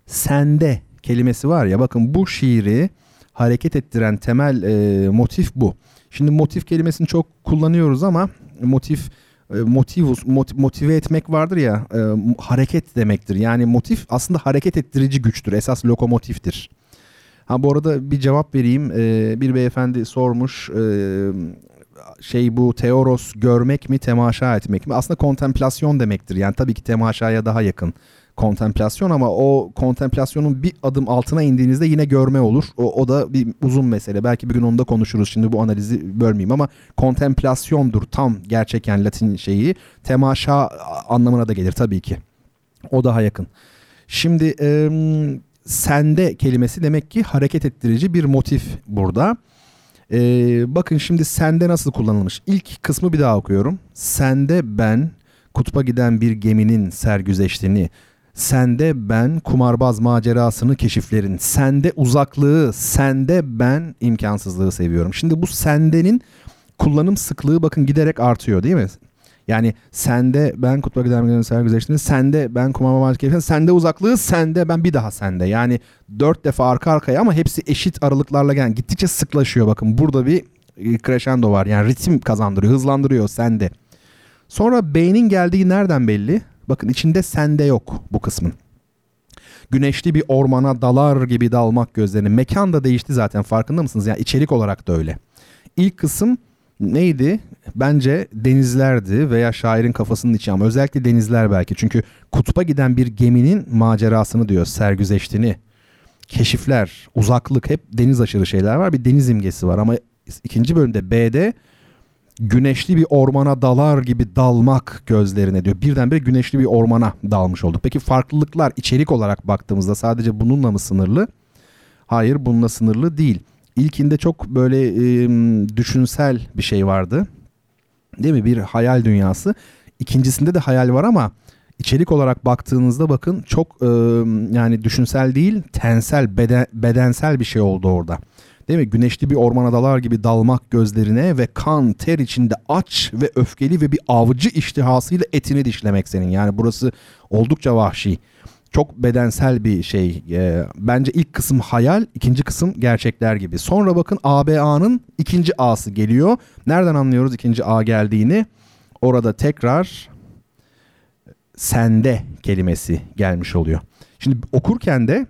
Sende kelimesi var ya bakın bu şiiri hareket ettiren temel e, motif bu. Şimdi motif kelimesini çok kullanıyoruz ama motif e, motivus mot, motive etmek vardır ya e, hareket demektir. Yani motif aslında hareket ettirici güçtür. Esas lokomotiftir. Ha bu arada bir cevap vereyim. E, bir beyefendi sormuş şey bu teoros görmek mi temaşa etmek mi? Aslında kontemplasyon demektir. Yani tabii ki temaşaya daha yakın kontemplasyon ama o kontemplasyonun bir adım altına indiğinizde yine görme olur. O, o da bir uzun mesele. Belki bir gün onu da konuşuruz. Şimdi bu analizi bölmeyeyim ama kontemplasyondur tam gerçeken Latin şeyi. Temaşa anlamına da gelir tabii ki. O daha yakın. Şimdi e, sende kelimesi demek ki hareket ettirici bir motif burada. Ee, bakın şimdi sende nasıl kullanılmış. İlk kısmı bir daha okuyorum. Sende ben kutba giden bir geminin sergüzeştiğini, Sende ben kumarbaz macerasını keşiflerin. Sende uzaklığı, sende ben imkansızlığı seviyorum. Şimdi bu sendenin kullanım sıklığı bakın giderek artıyor değil mi? Yani sende ben kutba gidermelerini sergileştiğinde sende ben kumarbaz keşiflerin. Sende uzaklığı, sende ben bir daha sende. Yani dört defa arka arkaya ama hepsi eşit aralıklarla gelen gittikçe sıklaşıyor. Bakın burada bir e, crescendo var. Yani ritim kazandırıyor, hızlandırıyor sende. Sonra beynin geldiği nereden belli? Bakın içinde sende yok bu kısmın. Güneşli bir ormana dalar gibi dalmak gözlerini. Mekan da değişti zaten farkında mısınız? Yani içerik olarak da öyle. İlk kısım neydi? Bence denizlerdi veya şairin kafasının içi ama özellikle denizler belki. Çünkü kutba giden bir geminin macerasını diyor, sergüzeştini. Keşifler, uzaklık hep deniz aşırı şeyler var. Bir deniz imgesi var ama ikinci bölümde B'de güneşli bir ormana dalar gibi dalmak gözlerine diyor. Birdenbire güneşli bir ormana dalmış olduk. Peki farklılıklar içerik olarak baktığımızda sadece bununla mı sınırlı? Hayır bununla sınırlı değil. İlkinde çok böyle e, düşünsel bir şey vardı. Değil mi? Bir hayal dünyası. İkincisinde de hayal var ama içerik olarak baktığınızda bakın çok e, yani düşünsel değil tensel beden, bedensel bir şey oldu orada. Değil mi? Güneşli bir ormana dalar gibi dalmak gözlerine ve kan ter içinde aç ve öfkeli ve bir avcı iştihasıyla etini dişlemek senin. Yani burası oldukça vahşi. Çok bedensel bir şey. E, bence ilk kısım hayal, ikinci kısım gerçekler gibi. Sonra bakın ABA'nın ikinci A'sı geliyor. Nereden anlıyoruz ikinci A geldiğini? Orada tekrar sende kelimesi gelmiş oluyor. Şimdi okurken de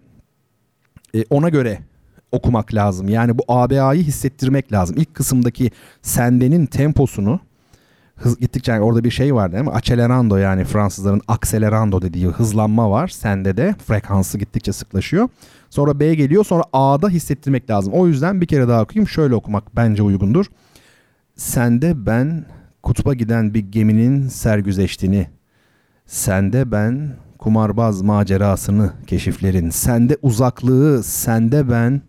e, ona göre okumak lazım. Yani bu ABA'yı hissettirmek lazım. İlk kısımdaki sendenin temposunu hız gittikçe yani orada bir şey var değil mi? Accelerando yani Fransızların accelerando dediği hızlanma var. Sende de frekansı gittikçe sıklaşıyor. Sonra B geliyor sonra A'da hissettirmek lazım. O yüzden bir kere daha okuyayım. Şöyle okumak bence uygundur. Sende ben kutba giden bir geminin sergüzeştiğini, sende ben kumarbaz macerasını keşiflerin, sende uzaklığı, sende ben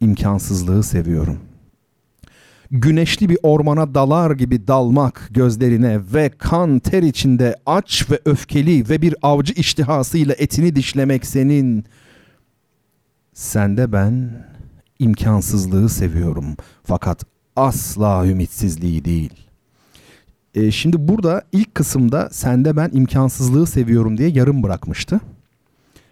imkansızlığı seviyorum. Güneşli bir ormana dalar gibi dalmak gözlerine ve kan ter içinde aç ve öfkeli ve bir avcı iştihasıyla etini dişlemek senin. Sende ben imkansızlığı seviyorum fakat asla ümitsizliği değil. E, şimdi burada ilk kısımda sende ben imkansızlığı seviyorum diye yarım bırakmıştı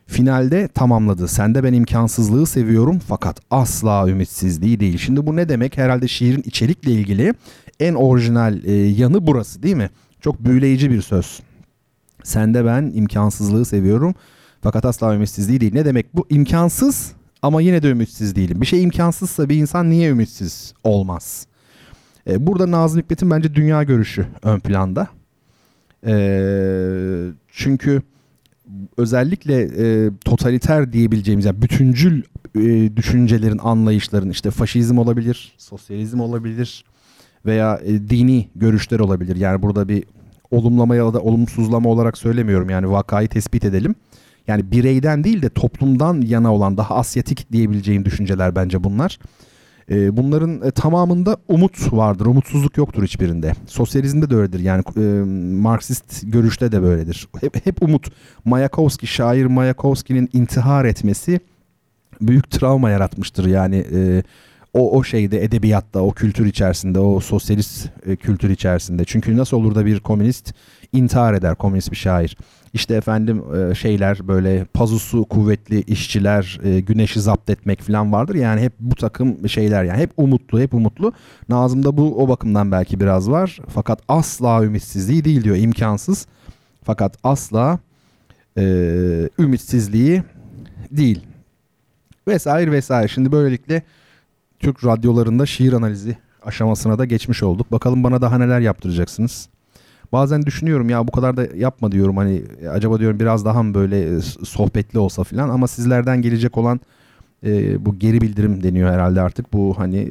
finalde tamamladı. Sende ben imkansızlığı seviyorum fakat asla ümitsizliği değil. Şimdi bu ne demek? Herhalde şiirin içerikle ilgili en orijinal e, yanı burası değil mi? Çok büyüleyici bir söz. Sende ben imkansızlığı seviyorum fakat asla ümitsizliği değil. Ne demek bu? İmkansız ama yine de ümitsiz değilim. Bir şey imkansızsa bir insan niye ümitsiz olmaz? E, burada Nazım Hikmet'in bence dünya görüşü ön planda. E, çünkü özellikle e, totaliter diyebileceğimiz yani bütüncül e, düşüncelerin, anlayışların işte faşizm olabilir, sosyalizm olabilir veya e, dini görüşler olabilir. Yani burada bir olumlama ya da olumsuzlama olarak söylemiyorum. Yani vakayı tespit edelim. Yani bireyden değil de toplumdan yana olan daha asyatik diyebileceğim düşünceler bence bunlar. E, bunların e, tamamında umut vardır. Umutsuzluk yoktur hiçbirinde. Sosyalizmde de öyledir. Yani e, Marksist görüşte de böyledir. Hep, hep umut. Mayakovski, şair Mayakovski'nin intihar etmesi büyük travma yaratmıştır. Yani e, o o şeyde edebiyatta, o kültür içerisinde, o sosyalist e, kültür içerisinde. Çünkü nasıl olur da bir komünist intihar eder, komünist bir şair. İşte efendim e, şeyler böyle pazusu kuvvetli işçiler, e, güneşi zapt etmek falan vardır. Yani hep bu takım şeyler yani hep umutlu, hep umutlu. Nazım'da bu o bakımdan belki biraz var. Fakat asla ümitsizliği değil diyor, imkansız. Fakat asla e, ümitsizliği değil. Vesaire vesaire. Şimdi böylelikle Türk radyolarında şiir analizi aşamasına da geçmiş olduk. Bakalım bana daha neler yaptıracaksınız. Bazen düşünüyorum ya bu kadar da yapma diyorum. Hani acaba diyorum biraz daha mı böyle e, sohbetli olsa filan. Ama sizlerden gelecek olan e, bu geri bildirim deniyor herhalde artık. Bu hani e,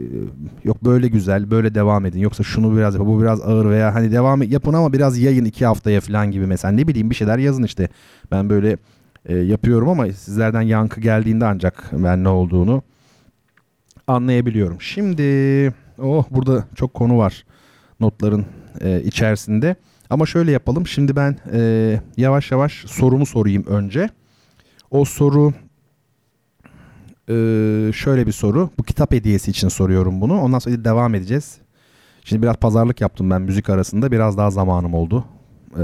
yok böyle güzel böyle devam edin. Yoksa şunu biraz bu biraz ağır veya hani devam yapın ama biraz yayın iki haftaya falan gibi mesela. Ne bileyim bir şeyler yazın işte. Ben böyle e, yapıyorum ama sizlerden yankı geldiğinde ancak ben ne olduğunu anlayabiliyorum. Şimdi oh burada çok konu var notların e, içerisinde. Ama şöyle yapalım. Şimdi ben e, yavaş yavaş sorumu sorayım önce. O soru e, şöyle bir soru. Bu kitap hediyesi için soruyorum bunu. Ondan sonra devam edeceğiz. Şimdi biraz pazarlık yaptım ben müzik arasında. Biraz daha zamanım oldu. Ee,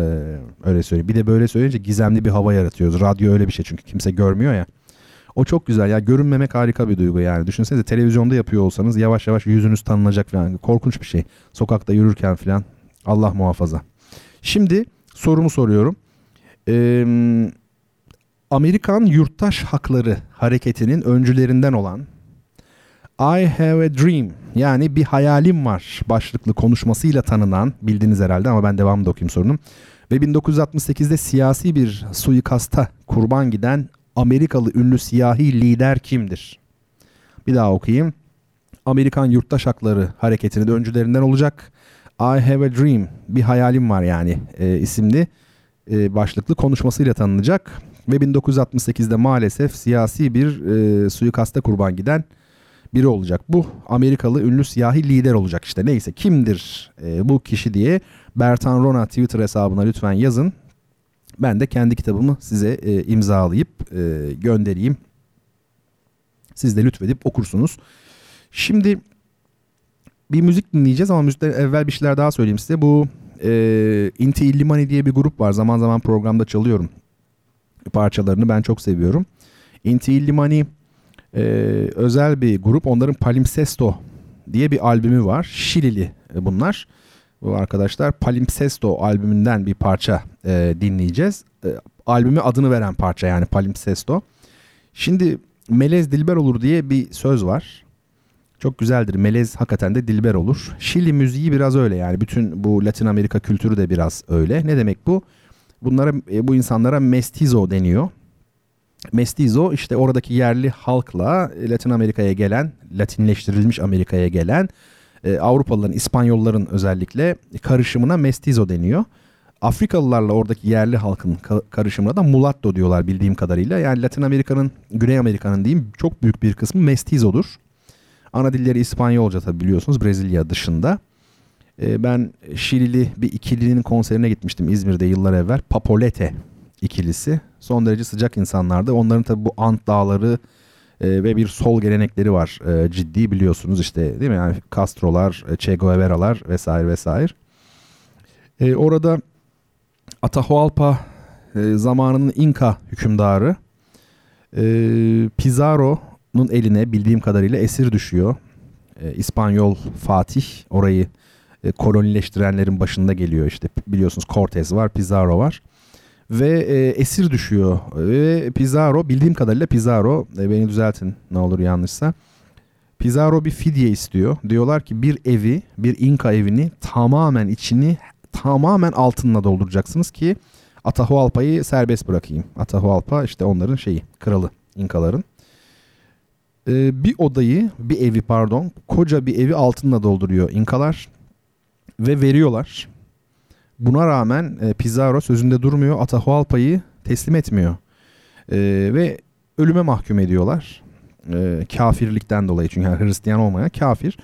öyle söyleyeyim. Bir de böyle söyleyince gizemli bir hava yaratıyoruz. Radyo öyle bir şey çünkü kimse görmüyor ya. O çok güzel ya görünmemek harika bir duygu yani. Düşünsenize televizyonda yapıyor olsanız yavaş yavaş yüzünüz tanınacak falan. Korkunç bir şey. Sokakta yürürken falan Allah muhafaza. Şimdi sorumu soruyorum. Ee, Amerikan Yurttaş Hakları Hareketi'nin öncülerinden olan I Have a Dream yani bir hayalim var başlıklı konuşmasıyla tanınan bildiğiniz herhalde ama ben devamlı okuyayım sorunum. Ve 1968'de siyasi bir suikasta kurban giden Amerikalı ünlü siyahi lider kimdir? Bir daha okuyayım. Amerikan Yurttaş Hakları Hareketi'nin öncülerinden olacak. I Have a Dream bir hayalim var yani e, isimli e, başlıklı konuşmasıyla tanınacak. Ve 1968'de maalesef siyasi bir e, suikasta kurban giden biri olacak. Bu Amerikalı ünlü siyahi lider olacak işte. Neyse kimdir e, bu kişi diye Bertan Rona Twitter hesabına lütfen yazın. Ben de kendi kitabımı size e, imzalayıp e, göndereyim. Siz de lütfedip okursunuz. Şimdi bir müzik dinleyeceğiz ama müzikten evvel bir şeyler daha söyleyeyim size. Bu e, Inti Illimani diye bir grup var. Zaman zaman programda çalıyorum parçalarını. Ben çok seviyorum. Inti Illimani e, özel bir grup. Onların Palimpsesto diye bir albümü var. Şilili bunlar. Bu arkadaşlar Palimpsesto albümünden bir parça e, dinleyeceğiz. E, albüme adını veren parça yani Palimpsesto. Şimdi Melez Dilber olur diye bir söz var. Çok güzeldir. Melez hakikaten de dilber olur. Şili müziği biraz öyle yani. Bütün bu Latin Amerika kültürü de biraz öyle. Ne demek bu? Bunlara e, bu insanlara mestizo deniyor. Mestizo işte oradaki yerli halkla Latin Amerika'ya gelen, Latinleştirilmiş Amerika'ya gelen e, Avrupalıların, İspanyolların özellikle karışımına mestizo deniyor. Afrikalılarla oradaki yerli halkın karışımına da mulatto diyorlar bildiğim kadarıyla. Yani Latin Amerika'nın, Güney Amerika'nın diyeyim çok büyük bir kısmı mestizodur. Ana dilleri İspanyolca tabi biliyorsunuz Brezilya dışında. E, ben Şilili bir ikilinin konserine gitmiştim İzmir'de yıllar evvel. Papolete ikilisi. Son derece sıcak insanlardı. Onların tabi bu Ant dağları e, ve bir sol gelenekleri var e, ciddi biliyorsunuz işte değil mi? Yani Castro'lar, e, Che Guevara'lar vesaire vesaire. E, orada Atahualpa e, zamanının İnka hükümdarı e, Pizarro'nun eline bildiğim kadarıyla esir düşüyor. E, İspanyol Fatih orayı e, kolonileştirenlerin başında geliyor işte biliyorsunuz Cortez var, Pizarro var ve e, esir düşüyor ve Pizarro bildiğim kadarıyla Pizarro e, beni düzeltin ne olur yanlışsa Pizarro bir fidye istiyor. Diyorlar ki bir evi, bir İnka evini tamamen içini tamamen altınla dolduracaksınız ki Atahualpa'yı serbest bırakayım. Atahualpa işte onların şeyi, kralı İnkaların. Ee, bir odayı, bir evi pardon, koca bir evi altınla dolduruyor İnkalar ve veriyorlar. Buna rağmen e, Pizarro sözünde durmuyor. Atahualpa'yı teslim etmiyor. E, ve ölüme mahkum ediyorlar. E, kafirlikten dolayı çünkü yani Hristiyan olmayan kafir.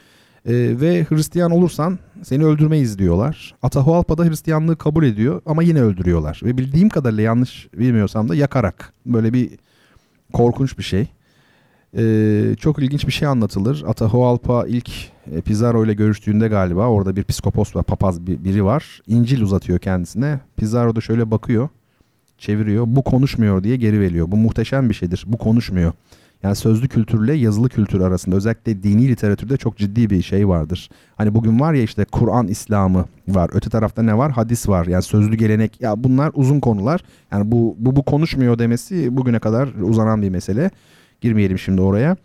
E, ve Hristiyan olursan seni öldürmeyiz diyorlar. Atahualpa da Hristiyanlığı kabul ediyor ama yine öldürüyorlar. Ve bildiğim kadarıyla yanlış bilmiyorsam da yakarak. Böyle bir korkunç bir şey. Ee, çok ilginç bir şey anlatılır. Atahualpa ilk e, Pizarro ile görüştüğünde galiba orada bir psikopos var, papaz bir, biri var. İncil uzatıyor kendisine. Pizarro da şöyle bakıyor, çeviriyor. Bu konuşmuyor diye geri veriyor. Bu muhteşem bir şeydir. Bu konuşmuyor. Yani sözlü kültürle yazılı kültür arasında özellikle dini literatürde çok ciddi bir şey vardır. Hani bugün var ya işte Kur'an İslamı var. Öte tarafta ne var? Hadis var. Yani sözlü gelenek. Ya bunlar uzun konular. Yani bu bu, bu konuşmuyor demesi bugüne kadar uzanan bir mesele. Girmeyelim şimdi oraya.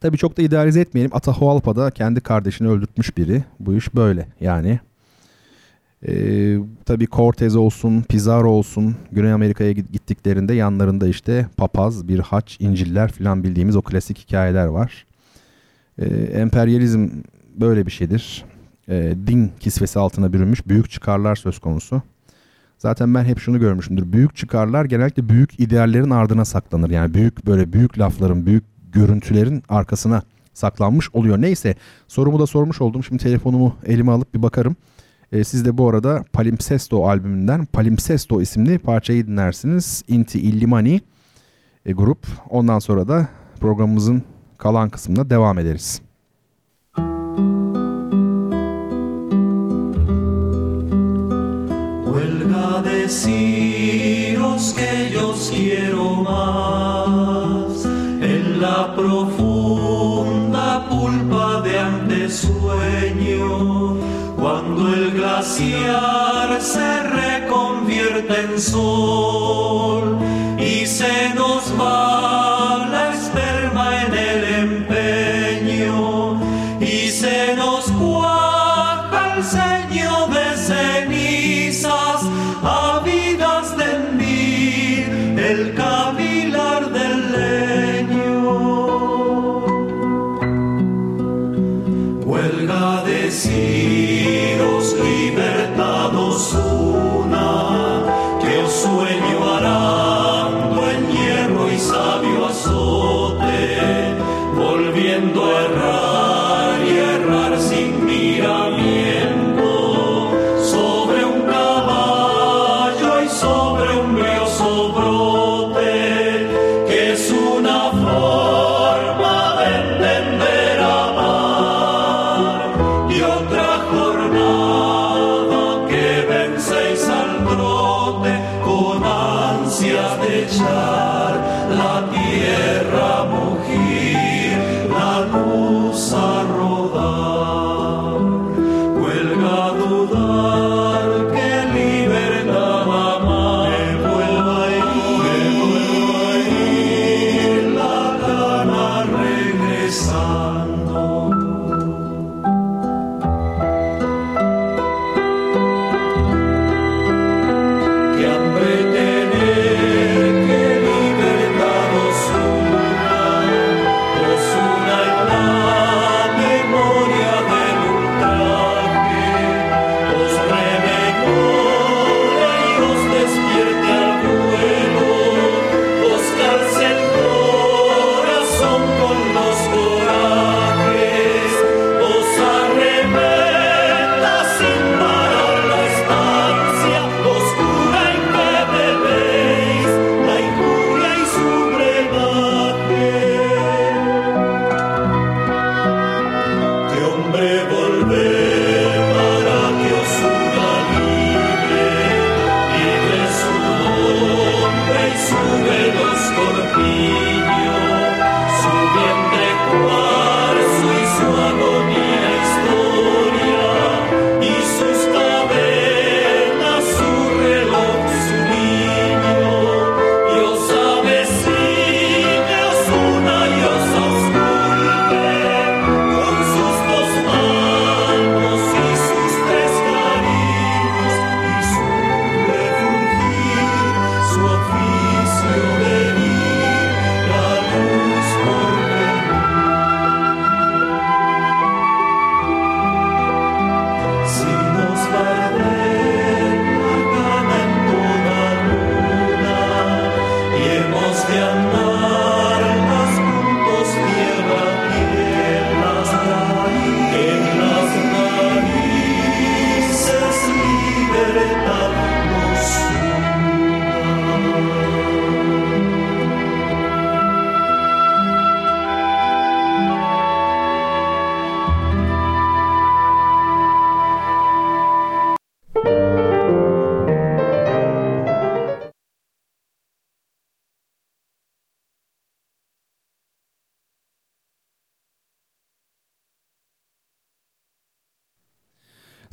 Tabii çok da idealize etmeyelim. Atahualpa da kendi kardeşini öldürtmüş biri. Bu iş böyle yani. Ee, tabii Cortez olsun, Pizarro olsun Güney Amerika'ya gittiklerinde yanlarında işte papaz, bir haç, inciller falan bildiğimiz o klasik hikayeler var. Ee, emperyalizm böyle bir şeydir. Ee, din kisvesi altına bürünmüş büyük çıkarlar söz konusu. Zaten ben hep şunu görmüşümdür. Büyük çıkarlar genellikle büyük ideallerin ardına saklanır. Yani büyük böyle büyük lafların, büyük görüntülerin arkasına saklanmış oluyor. Neyse sorumu da sormuş oldum. Şimdi telefonumu elime alıp bir bakarım. E, siz de bu arada Palimpsesto albümünden Palimpsesto isimli parçayı dinlersiniz. Inti Illimani e, grup. Ondan sonra da programımızın kalan kısmına devam ederiz. Huelga deciros que yo quiero más. En la profunda pulpa de antesueño cuando el glaciar se reconvierte en sol y se nos va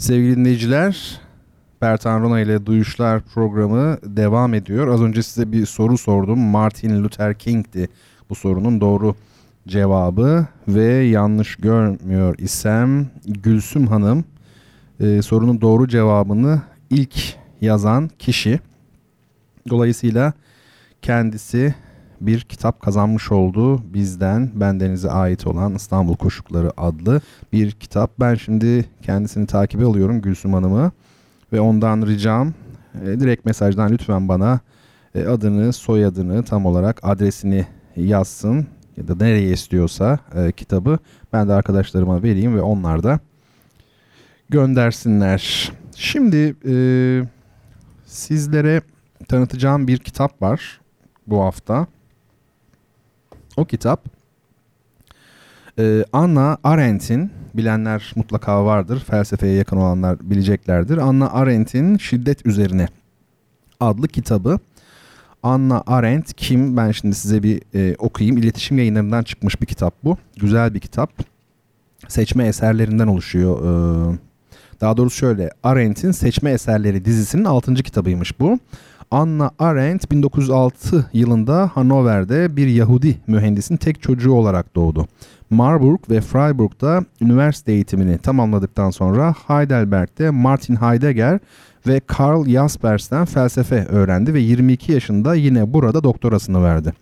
Sevgili dinleyiciler, Bertan Rona ile Duyuşlar programı devam ediyor. Az önce size bir soru sordum. Martin Luther King'di bu sorunun doğru cevabı ve yanlış görmüyor isem Gülsüm Hanım e, sorunun doğru cevabını ilk yazan kişi. Dolayısıyla kendisi bir kitap kazanmış oldu bizden bendenize ait olan İstanbul Koşukları adlı bir kitap. Ben şimdi kendisini takibe alıyorum Gülsüm Hanım'ı ve ondan ricam e, direkt mesajdan lütfen bana e, adını, soyadını, tam olarak adresini yazsın ya da nereye istiyorsa e, kitabı ben de arkadaşlarıma vereyim ve onlar da göndersinler. Şimdi e, sizlere tanıtacağım bir kitap var bu hafta. O kitap e, Anna Arendt'in bilenler mutlaka vardır. Felsefeye yakın olanlar bileceklerdir. Anna Arendt'in Şiddet Üzerine adlı kitabı. Anna Arendt kim? Ben şimdi size bir e, okuyayım. İletişim yayınlarından çıkmış bir kitap bu. Güzel bir kitap. Seçme eserlerinden oluşuyor. E, daha doğrusu şöyle. Arendt'in Seçme Eserleri dizisinin 6. kitabıymış bu. Anna Arendt 1906 yılında Hanover'de bir Yahudi mühendisin tek çocuğu olarak doğdu. Marburg ve Freiburg'da üniversite eğitimini tamamladıktan sonra Heidelberg'de Martin Heidegger ve Karl Jaspers'ten felsefe öğrendi ve 22 yaşında yine burada doktorasını verdi.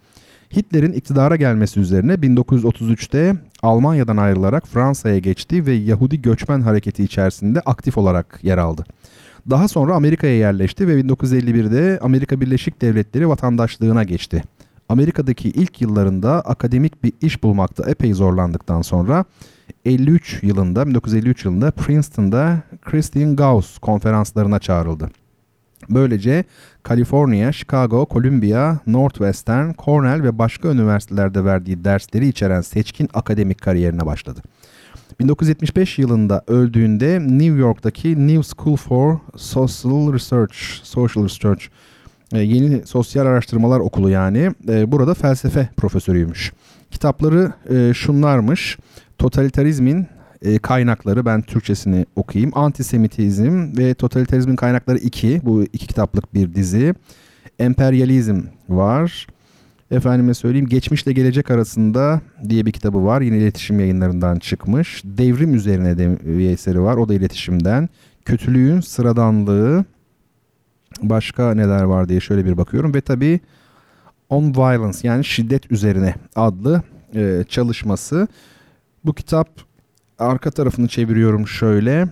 Hitler'in iktidara gelmesi üzerine 1933'te Almanya'dan ayrılarak Fransa'ya geçti ve Yahudi göçmen hareketi içerisinde aktif olarak yer aldı. Daha sonra Amerika'ya yerleşti ve 1951'de Amerika Birleşik Devletleri vatandaşlığına geçti. Amerika'daki ilk yıllarında akademik bir iş bulmakta epey zorlandıktan sonra 53 yılında 1953 yılında Princeton'da Christine Gauss konferanslarına çağrıldı. Böylece Kaliforniya, Chicago, Columbia, Northwestern, Cornell ve başka üniversitelerde verdiği dersleri içeren seçkin akademik kariyerine başladı. 1975 yılında öldüğünde New York'taki New School for Social Research, Social Research e, yeni sosyal araştırmalar okulu yani e, burada felsefe profesörüymüş. Kitapları e, şunlarmış. Totalitarizmin kaynakları ben Türkçesini okuyayım. Antisemitizm ve Totalitarizmin kaynakları 2. Bu iki kitaplık bir dizi. Emperyalizm var. Efendime söyleyeyim Geçmişle Gelecek Arasında diye bir kitabı var. Yine iletişim yayınlarından çıkmış. Devrim üzerine de bir eseri var. O da iletişimden. Kötülüğün sıradanlığı başka neler var diye şöyle bir bakıyorum. Ve tabii On Violence yani şiddet üzerine adlı e, çalışması. Bu kitap arka tarafını çeviriyorum şöyle.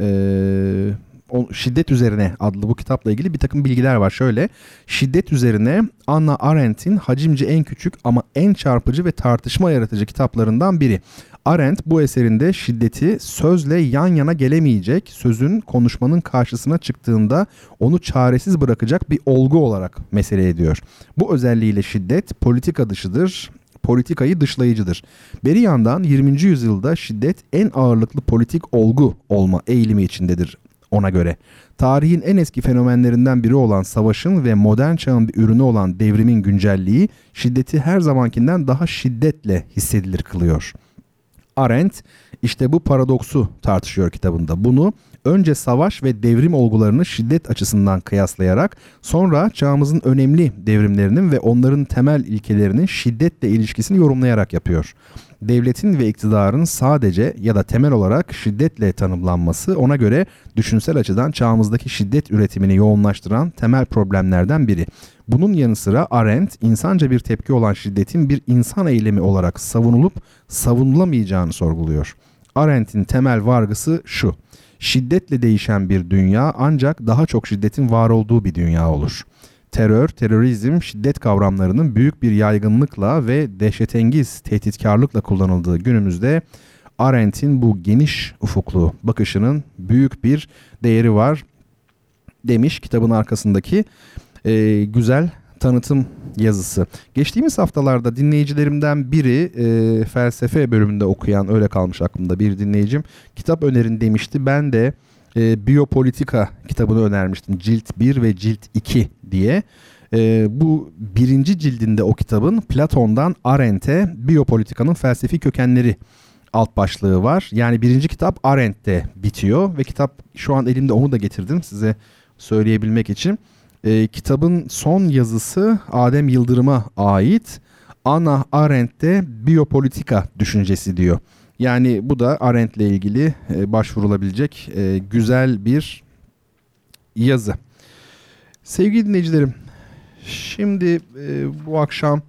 Eee o şiddet üzerine adlı bu kitapla ilgili bir takım bilgiler var. Şöyle şiddet üzerine Anna Arendt'in hacimci en küçük ama en çarpıcı ve tartışma yaratıcı kitaplarından biri. Arendt bu eserinde şiddeti sözle yan yana gelemeyecek, sözün konuşmanın karşısına çıktığında onu çaresiz bırakacak bir olgu olarak mesele ediyor. Bu özelliğiyle şiddet politika dışıdır, politikayı dışlayıcıdır. Beri yandan 20. yüzyılda şiddet en ağırlıklı politik olgu olma eğilimi içindedir ona göre. Tarihin en eski fenomenlerinden biri olan savaşın ve modern çağın bir ürünü olan devrimin güncelliği şiddeti her zamankinden daha şiddetle hissedilir kılıyor. Arendt işte bu paradoksu tartışıyor kitabında. Bunu önce savaş ve devrim olgularını şiddet açısından kıyaslayarak sonra çağımızın önemli devrimlerinin ve onların temel ilkelerinin şiddetle ilişkisini yorumlayarak yapıyor devletin ve iktidarın sadece ya da temel olarak şiddetle tanımlanması ona göre düşünsel açıdan çağımızdaki şiddet üretimini yoğunlaştıran temel problemlerden biri. Bunun yanı sıra Arendt insanca bir tepki olan şiddetin bir insan eylemi olarak savunulup savunulamayacağını sorguluyor. Arendt'in temel vargısı şu. Şiddetle değişen bir dünya ancak daha çok şiddetin var olduğu bir dünya olur terör, terörizm, şiddet kavramlarının büyük bir yaygınlıkla ve dehşetengiz tehditkarlıkla kullanıldığı günümüzde Arendt'in bu geniş ufuklu bakışının büyük bir değeri var demiş kitabın arkasındaki e, güzel tanıtım yazısı. Geçtiğimiz haftalarda dinleyicilerimden biri e, felsefe bölümünde okuyan öyle kalmış aklımda bir dinleyicim kitap önerin demişti. Ben de e, Biyopolitika kitabını önermiştim. Cilt 1 ve Cilt 2 diye. E, bu birinci cildinde o kitabın Platon'dan Arendt'e biyopolitikanın felsefi kökenleri alt başlığı var. Yani birinci kitap Arendt'te bitiyor ve kitap şu an elimde onu da getirdim size söyleyebilmek için. E, kitabın son yazısı Adem Yıldırım'a ait. Ana Arendt'te biyopolitika düşüncesi diyor. Yani bu da Arendt'le ilgili e, başvurulabilecek e, güzel bir yazı. Sevgili dinleyicilerim, şimdi e, bu akşam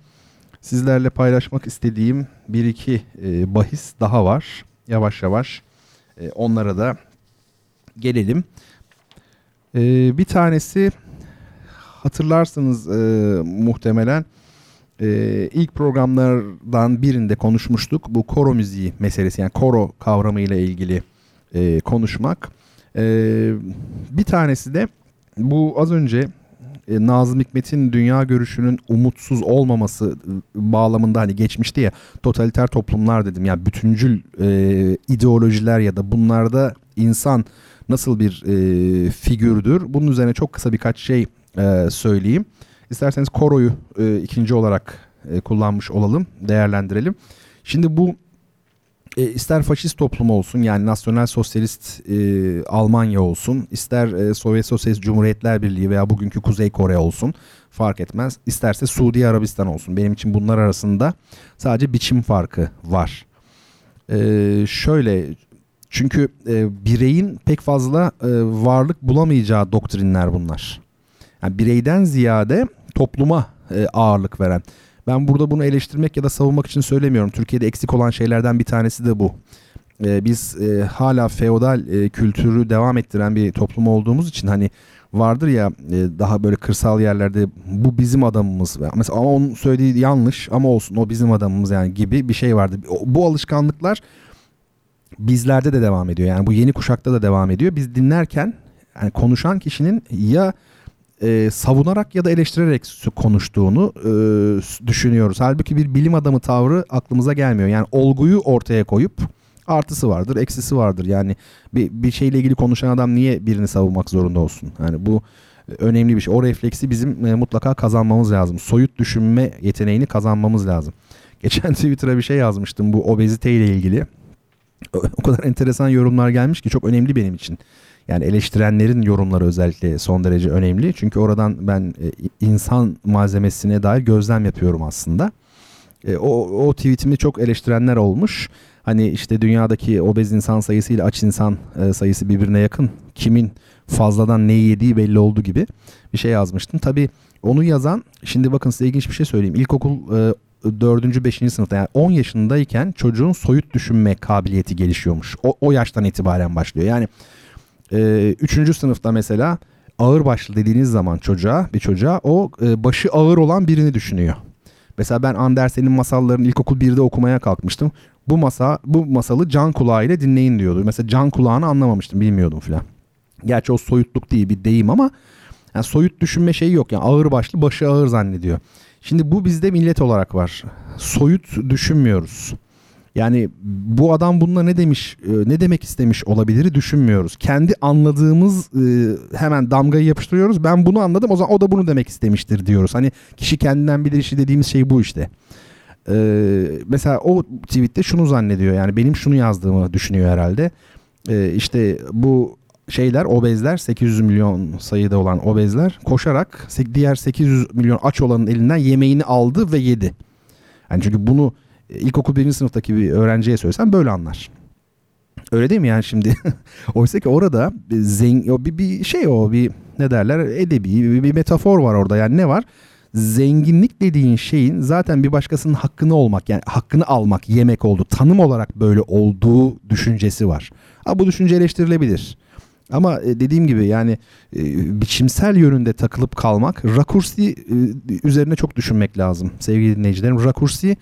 sizlerle paylaşmak istediğim bir iki e, bahis daha var. Yavaş yavaş e, onlara da gelelim. E, bir tanesi hatırlarsınız e, muhtemelen e, ilk programlardan birinde konuşmuştuk. Bu koro müziği meselesi yani koro kavramıyla ilgili e, konuşmak. E, bir tanesi de bu az önce e, Nazım Hikmet'in dünya görüşünün umutsuz olmaması e, bağlamında hani geçmişti ya totaliter toplumlar dedim ya yani bütüncül e, ideolojiler ya da bunlarda insan nasıl bir e, figürdür bunun üzerine çok kısa birkaç şey e, söyleyeyim. İsterseniz koroyu e, ikinci olarak e, kullanmış olalım değerlendirelim. Şimdi bu e, ister faşist toplum olsun yani nasyonel sosyalist e, Almanya olsun ister e, Sovyet Sosyalist Cumhuriyetler Birliği veya bugünkü Kuzey Kore olsun fark etmez. İsterse Suudi Arabistan olsun benim için bunlar arasında sadece biçim farkı var. E, şöyle çünkü e, bireyin pek fazla e, varlık bulamayacağı doktrinler bunlar. Yani bireyden ziyade topluma e, ağırlık veren. Ben burada bunu eleştirmek ya da savunmak için söylemiyorum. Türkiye'de eksik olan şeylerden bir tanesi de bu. Ee, biz e, hala feodal e, kültürü devam ettiren bir toplum olduğumuz için hani vardır ya e, daha böyle kırsal yerlerde bu bizim adamımız. Mesela ama onun söylediği yanlış ama olsun o bizim adamımız yani gibi bir şey vardı. Bu alışkanlıklar bizlerde de devam ediyor. Yani bu yeni kuşakta da devam ediyor. Biz dinlerken yani konuşan kişinin ya e, savunarak ya da eleştirerek konuştuğunu e, düşünüyoruz. Halbuki bir bilim adamı tavrı aklımıza gelmiyor. Yani olguyu ortaya koyup artısı vardır, eksisi vardır. Yani bir, bir şeyle ilgili konuşan adam niye birini savunmak zorunda olsun? Yani bu önemli bir şey. O refleksi bizim e, mutlaka kazanmamız lazım. Soyut düşünme yeteneğini kazanmamız lazım. Geçen Twitter'a bir şey yazmıştım bu obezite ile ilgili. O kadar enteresan yorumlar gelmiş ki çok önemli benim için. Yani eleştirenlerin yorumları özellikle son derece önemli. Çünkü oradan ben e, insan malzemesine dair gözlem yapıyorum aslında. E, o, o tweetimi çok eleştirenler olmuş. Hani işte dünyadaki obez insan sayısı ile aç insan e, sayısı birbirine yakın. Kimin fazladan neyi yediği belli oldu gibi bir şey yazmıştım. Tabii onu yazan şimdi bakın size ilginç bir şey söyleyeyim. İlkokul e, 4. 5. sınıfta yani 10 yaşındayken çocuğun soyut düşünme kabiliyeti gelişiyormuş. O, o yaştan itibaren başlıyor. Yani e, üçüncü sınıfta mesela ağır başlı dediğiniz zaman çocuğa bir çocuğa o e, başı ağır olan birini düşünüyor. Mesela ben Andersen'in masallarını ilkokul 1'de okumaya kalkmıştım. Bu masa bu masalı can kulağıyla dinleyin diyordu. Mesela can kulağını anlamamıştım bilmiyordum filan. Gerçi o soyutluk değil bir deyim ama yani soyut düşünme şeyi yok. Yani ağır başlı başı ağır zannediyor. Şimdi bu bizde millet olarak var. Soyut düşünmüyoruz. Yani bu adam bununla ne demiş, e, ne demek istemiş olabilir düşünmüyoruz. Kendi anladığımız e, hemen damgayı yapıştırıyoruz. Ben bunu anladım o zaman o da bunu demek istemiştir diyoruz. Hani kişi kendinden bilir işi dediğimiz şey bu işte. Ee, mesela o tweette şunu zannediyor yani benim şunu yazdığımı düşünüyor herhalde. İşte bu şeyler obezler 800 milyon sayıda olan obezler koşarak diğer 800 milyon aç olanın elinden yemeğini aldı ve yedi. Yani çünkü bunu ilkokul birinci sınıftaki bir öğrenciye söylesem böyle anlar. Öyle değil mi yani şimdi? Oysa ki orada zeng bir, bir şey o bir ne derler edebi bir, bir metafor var orada yani ne var? Zenginlik dediğin şeyin zaten bir başkasının hakkını olmak yani hakkını almak yemek oldu. Tanım olarak böyle olduğu düşüncesi var. Ha, bu düşünce eleştirilebilir. Ama e, dediğim gibi yani e, biçimsel yönünde takılıp kalmak, rakursi e, üzerine çok düşünmek lazım sevgili dinleyicilerim. Rakursi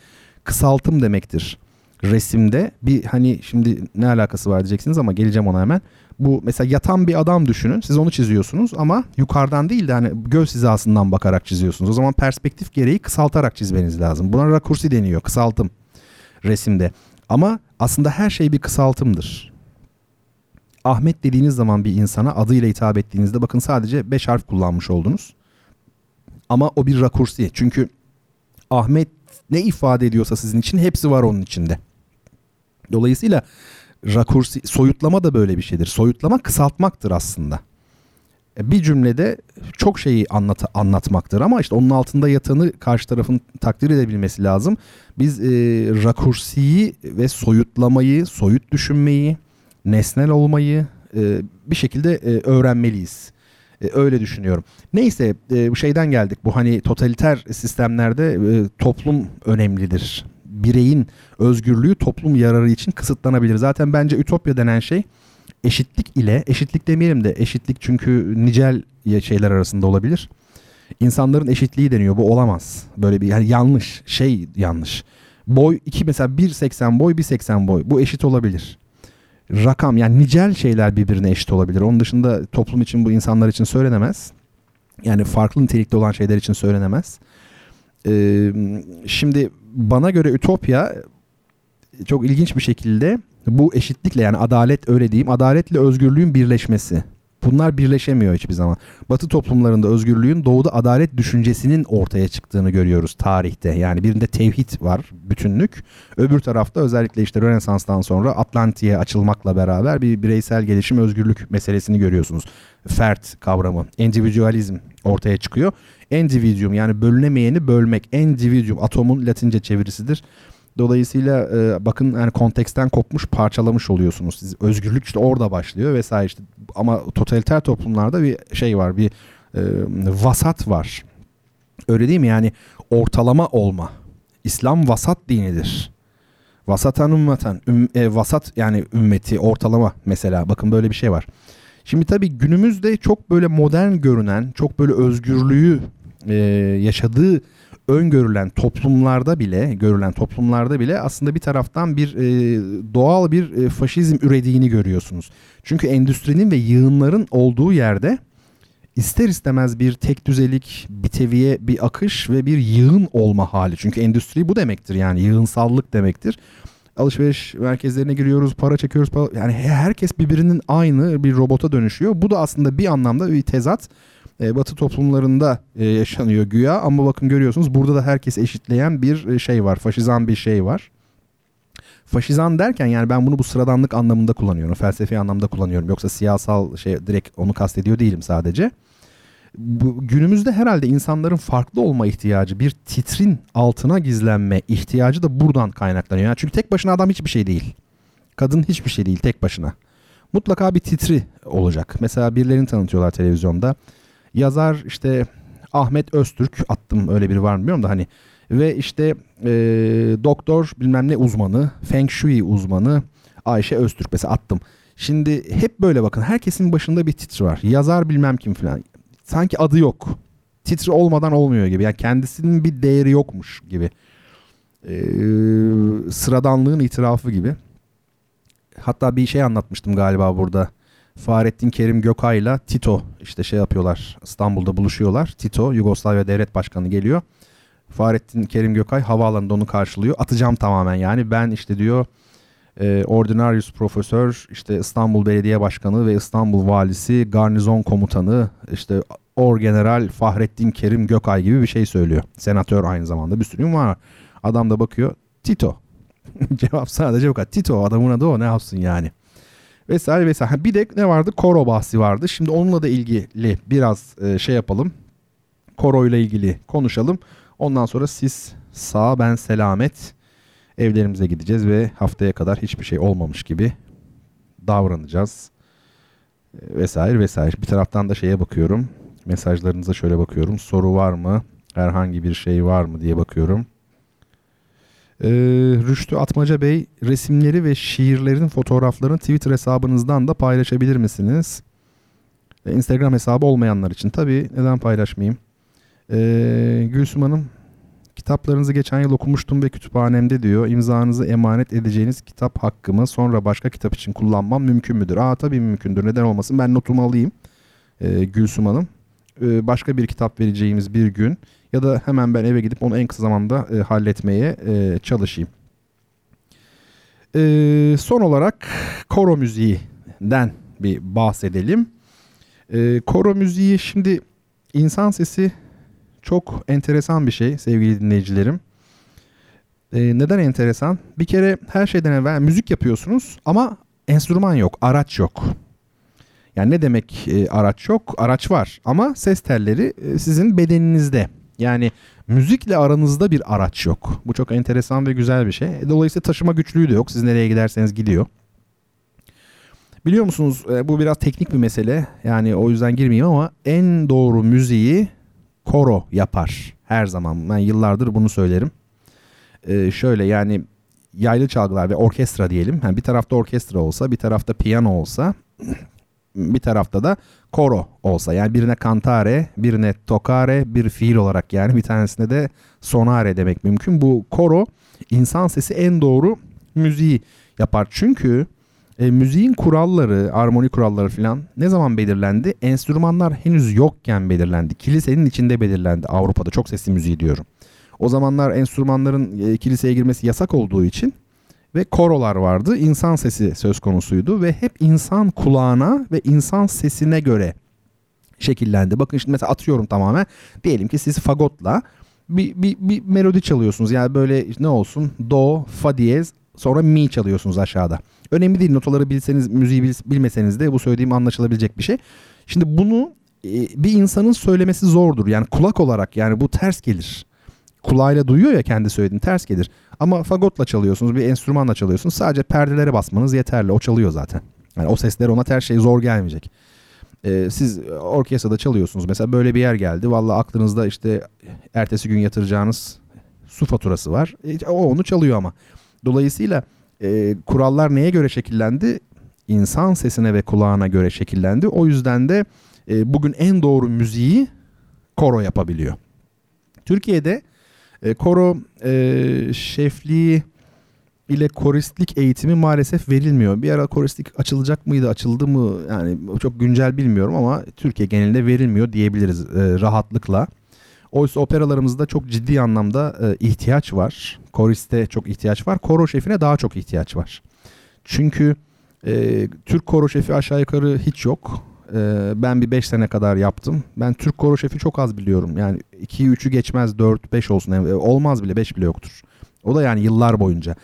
kısaltım demektir resimde. Bir hani şimdi ne alakası var diyeceksiniz ama geleceğim ona hemen. Bu mesela yatan bir adam düşünün. Siz onu çiziyorsunuz ama yukarıdan değil de hani göz hizasından bakarak çiziyorsunuz. O zaman perspektif gereği kısaltarak çizmeniz lazım. Buna rakursi deniyor. Kısaltım resimde. Ama aslında her şey bir kısaltımdır. Ahmet dediğiniz zaman bir insana adıyla hitap ettiğinizde bakın sadece 5 harf kullanmış oldunuz. Ama o bir rakursi. Çünkü Ahmet ne ifade ediyorsa sizin için hepsi var onun içinde. Dolayısıyla rakursi, soyutlama da böyle bir şeydir. Soyutlama kısaltmaktır aslında. E, bir cümlede çok şeyi anlat, anlatmaktır ama işte onun altında yatanı karşı tarafın takdir edebilmesi lazım. Biz e, rakursiyi ve soyutlamayı, soyut düşünmeyi, nesnel olmayı e, bir şekilde e, öğrenmeliyiz. E, öyle düşünüyorum. Neyse e, bu şeyden geldik. Bu hani totaliter sistemlerde e, toplum önemlidir. Bireyin özgürlüğü toplum yararı için kısıtlanabilir. Zaten bence ütopya denen şey eşitlik ile eşitlik demeyelim de eşitlik çünkü nicel şeyler arasında olabilir. İnsanların eşitliği deniyor. Bu olamaz. Böyle bir yani yanlış şey yanlış. Boy 2 mesela 1.80 boy 1.80 boy. Bu eşit olabilir. Rakam yani nicel şeyler birbirine eşit olabilir. Onun dışında toplum için bu insanlar için söylenemez. Yani farklı nitelikte olan şeyler için söylenemez. Ee, şimdi bana göre ütopya çok ilginç bir şekilde bu eşitlikle yani adalet öyle diyeyim adaletle özgürlüğün birleşmesi. Bunlar birleşemiyor hiçbir zaman. Batı toplumlarında özgürlüğün doğuda adalet düşüncesinin ortaya çıktığını görüyoruz tarihte. Yani birinde tevhid var, bütünlük. Öbür tarafta özellikle işte Rönesans'tan sonra Atlantik'e açılmakla beraber bir bireysel gelişim, özgürlük meselesini görüyorsunuz. Fert kavramı, individualizm ortaya çıkıyor. Individuum yani bölünemeyeni bölmek. Individuum atomun latince çevirisidir. Dolayısıyla e, bakın yani konteksten kopmuş parçalamış oluyorsunuz. Siz özgürlük işte orada başlıyor vesaire işte ama totaliter toplumlarda bir şey var bir e, vasat var. Öyle değil mi yani ortalama olma. İslam vasat dinidir. Vasatan ümmeten. Üm, e, vasat yani ümmeti ortalama mesela bakın böyle bir şey var. Şimdi tabii günümüzde çok böyle modern görünen, çok böyle özgürlüğü e, yaşadığı öngörülen toplumlarda bile görülen toplumlarda bile aslında bir taraftan bir e, doğal bir e, faşizm ürediğini görüyorsunuz. Çünkü endüstrinin ve yığınların olduğu yerde ister istemez bir tek düzelik, bir teviye, bir akış ve bir yığın olma hali. Çünkü endüstri bu demektir yani yığınsallık demektir. Alışveriş merkezlerine giriyoruz, para çekiyoruz. Para... Yani herkes birbirinin aynı bir robota dönüşüyor. Bu da aslında bir anlamda bir tezat e, Batı toplumlarında e, yaşanıyor güya ama bakın görüyorsunuz burada da herkes eşitleyen bir e, şey var. Faşizan bir şey var. Faşizan derken yani ben bunu bu sıradanlık anlamında kullanıyorum. Felsefi anlamda kullanıyorum. Yoksa siyasal şey direkt onu kastediyor değilim sadece. Bu, günümüzde herhalde insanların farklı olma ihtiyacı, bir titrin altına gizlenme ihtiyacı da buradan kaynaklanıyor. Yani çünkü tek başına adam hiçbir şey değil. Kadın hiçbir şey değil tek başına. Mutlaka bir titri olacak. Mesela birilerini tanıtıyorlar televizyonda yazar işte Ahmet Öztürk attım öyle biri var mı bilmiyorum da hani ve işte e, doktor bilmem ne uzmanı Feng Shui uzmanı Ayşe Öztürk mesela attım. Şimdi hep böyle bakın herkesin başında bir titri var. Yazar bilmem kim falan. Sanki adı yok. Titri olmadan olmuyor gibi. Yani kendisinin bir değeri yokmuş gibi. Ee, sıradanlığın itirafı gibi. Hatta bir şey anlatmıştım galiba burada. Fahrettin Kerim Gökay'la Tito işte şey yapıyorlar İstanbul'da buluşuyorlar. Tito Yugoslavya Devlet Başkanı geliyor. Fahrettin Kerim Gökay havaalanında onu karşılıyor. Atacağım tamamen yani ben işte diyor e, Ordinarius Profesör işte İstanbul Belediye Başkanı ve İstanbul Valisi Garnizon Komutanı işte Orgeneral Fahrettin Kerim Gökay gibi bir şey söylüyor. Senatör aynı zamanda bir sürü var. Adam da bakıyor Tito. Cevap sadece bu kadar. Tito adamın adı o ne yapsın yani vesaire vesaire. Bir de ne vardı? Koro bahsi vardı. Şimdi onunla da ilgili biraz e, şey yapalım. Koro ile ilgili konuşalım. Ondan sonra siz sağ ben selamet evlerimize gideceğiz ve haftaya kadar hiçbir şey olmamış gibi davranacağız. E, vesaire vesaire. Bir taraftan da şeye bakıyorum. Mesajlarınıza şöyle bakıyorum. Soru var mı? Herhangi bir şey var mı diye bakıyorum. Ee, Rüştü Atmaca Bey resimleri ve şiirlerin fotoğraflarını Twitter hesabınızdan da paylaşabilir misiniz? Ee, Instagram hesabı olmayanlar için tabii neden paylaşmayayım? Ee, Gülsüm Hanım kitaplarınızı geçen yıl okumuştum ve kütüphanemde diyor. İmzanızı emanet edeceğiniz kitap hakkımı sonra başka kitap için kullanmam mümkün müdür? Aa tabii mümkündür neden olmasın ben notumu alayım ee, Gülsüm Hanım. Ee, başka bir kitap vereceğimiz bir gün ya da hemen ben eve gidip onu en kısa zamanda e, halletmeye e, çalışayım. E, son olarak koro müziğinden bir bahsedelim. E, koro müziği şimdi insan sesi çok enteresan bir şey sevgili dinleyicilerim. E, neden enteresan? Bir kere her şeyden evvel müzik yapıyorsunuz ama enstrüman yok, araç yok. Yani ne demek e, araç yok? Araç var ama ses telleri e, sizin bedeninizde. Yani müzikle aranızda bir araç yok. Bu çok enteresan ve güzel bir şey. Dolayısıyla taşıma güçlüğü de yok. Siz nereye giderseniz gidiyor. Biliyor musunuz e, bu biraz teknik bir mesele. Yani o yüzden girmeyeyim ama en doğru müziği koro yapar her zaman. Ben yıllardır bunu söylerim. Ee, şöyle yani yaylı çalgılar ve orkestra diyelim. Yani bir tarafta orkestra olsa, bir tarafta piyano olsa, bir tarafta da koro olsa. Yani birine kantare, birine tokare, bir fiil olarak yani bir tanesine de sonare demek mümkün. Bu koro insan sesi en doğru müziği yapar. Çünkü e, müziğin kuralları, armoni kuralları falan ne zaman belirlendi? Enstrümanlar henüz yokken belirlendi. Kilisenin içinde belirlendi Avrupa'da çok sesli müziği diyorum. O zamanlar enstrümanların e, kiliseye girmesi yasak olduğu için ve korolar vardı. İnsan sesi söz konusuydu ve hep insan kulağına ve insan sesine göre şekillendi. Bakın şimdi mesela atıyorum tamamen. Diyelim ki siz fagotla bir, bir, bir melodi çalıyorsunuz. Yani böyle ne olsun? Do, fa diyez, sonra mi çalıyorsunuz aşağıda. Önemli değil notaları bilseniz, müziği bilmeseniz de bu söylediğim anlaşılabilecek bir şey. Şimdi bunu e, bir insanın söylemesi zordur. Yani kulak olarak yani bu ters gelir. Kulağıyla duyuyor ya kendi söylediğini ters gelir. Ama fagotla çalıyorsunuz, bir enstrümanla çalıyorsunuz. Sadece perdelere basmanız yeterli. O çalıyor zaten. Yani o sesler ona ters şey zor gelmeyecek. Ee, siz orkestrada çalıyorsunuz. Mesela böyle bir yer geldi. Valla aklınızda işte ertesi gün yatıracağınız su faturası var. E, o onu çalıyor ama. Dolayısıyla e, kurallar neye göre şekillendi? İnsan sesine ve kulağına göre şekillendi. O yüzden de e, bugün en doğru müziği koro yapabiliyor. Türkiye'de e, koro e, şefliği ile koristlik eğitimi maalesef verilmiyor. Bir ara koristlik açılacak mıydı, açıldı mı? Yani çok güncel bilmiyorum ama Türkiye genelinde verilmiyor diyebiliriz e, rahatlıkla. Oysa operalarımızda çok ciddi anlamda e, ihtiyaç var. Koriste çok ihtiyaç var. Koro şefine daha çok ihtiyaç var. Çünkü e, Türk koro şefi aşağı yukarı hiç yok. E, ben bir 5 sene kadar yaptım. Ben Türk koro şefi çok az biliyorum. Yani 2'yi 3'ü geçmez 4-5 olsun. Yani, olmaz bile 5 bile yoktur. O da yani yıllar boyunca.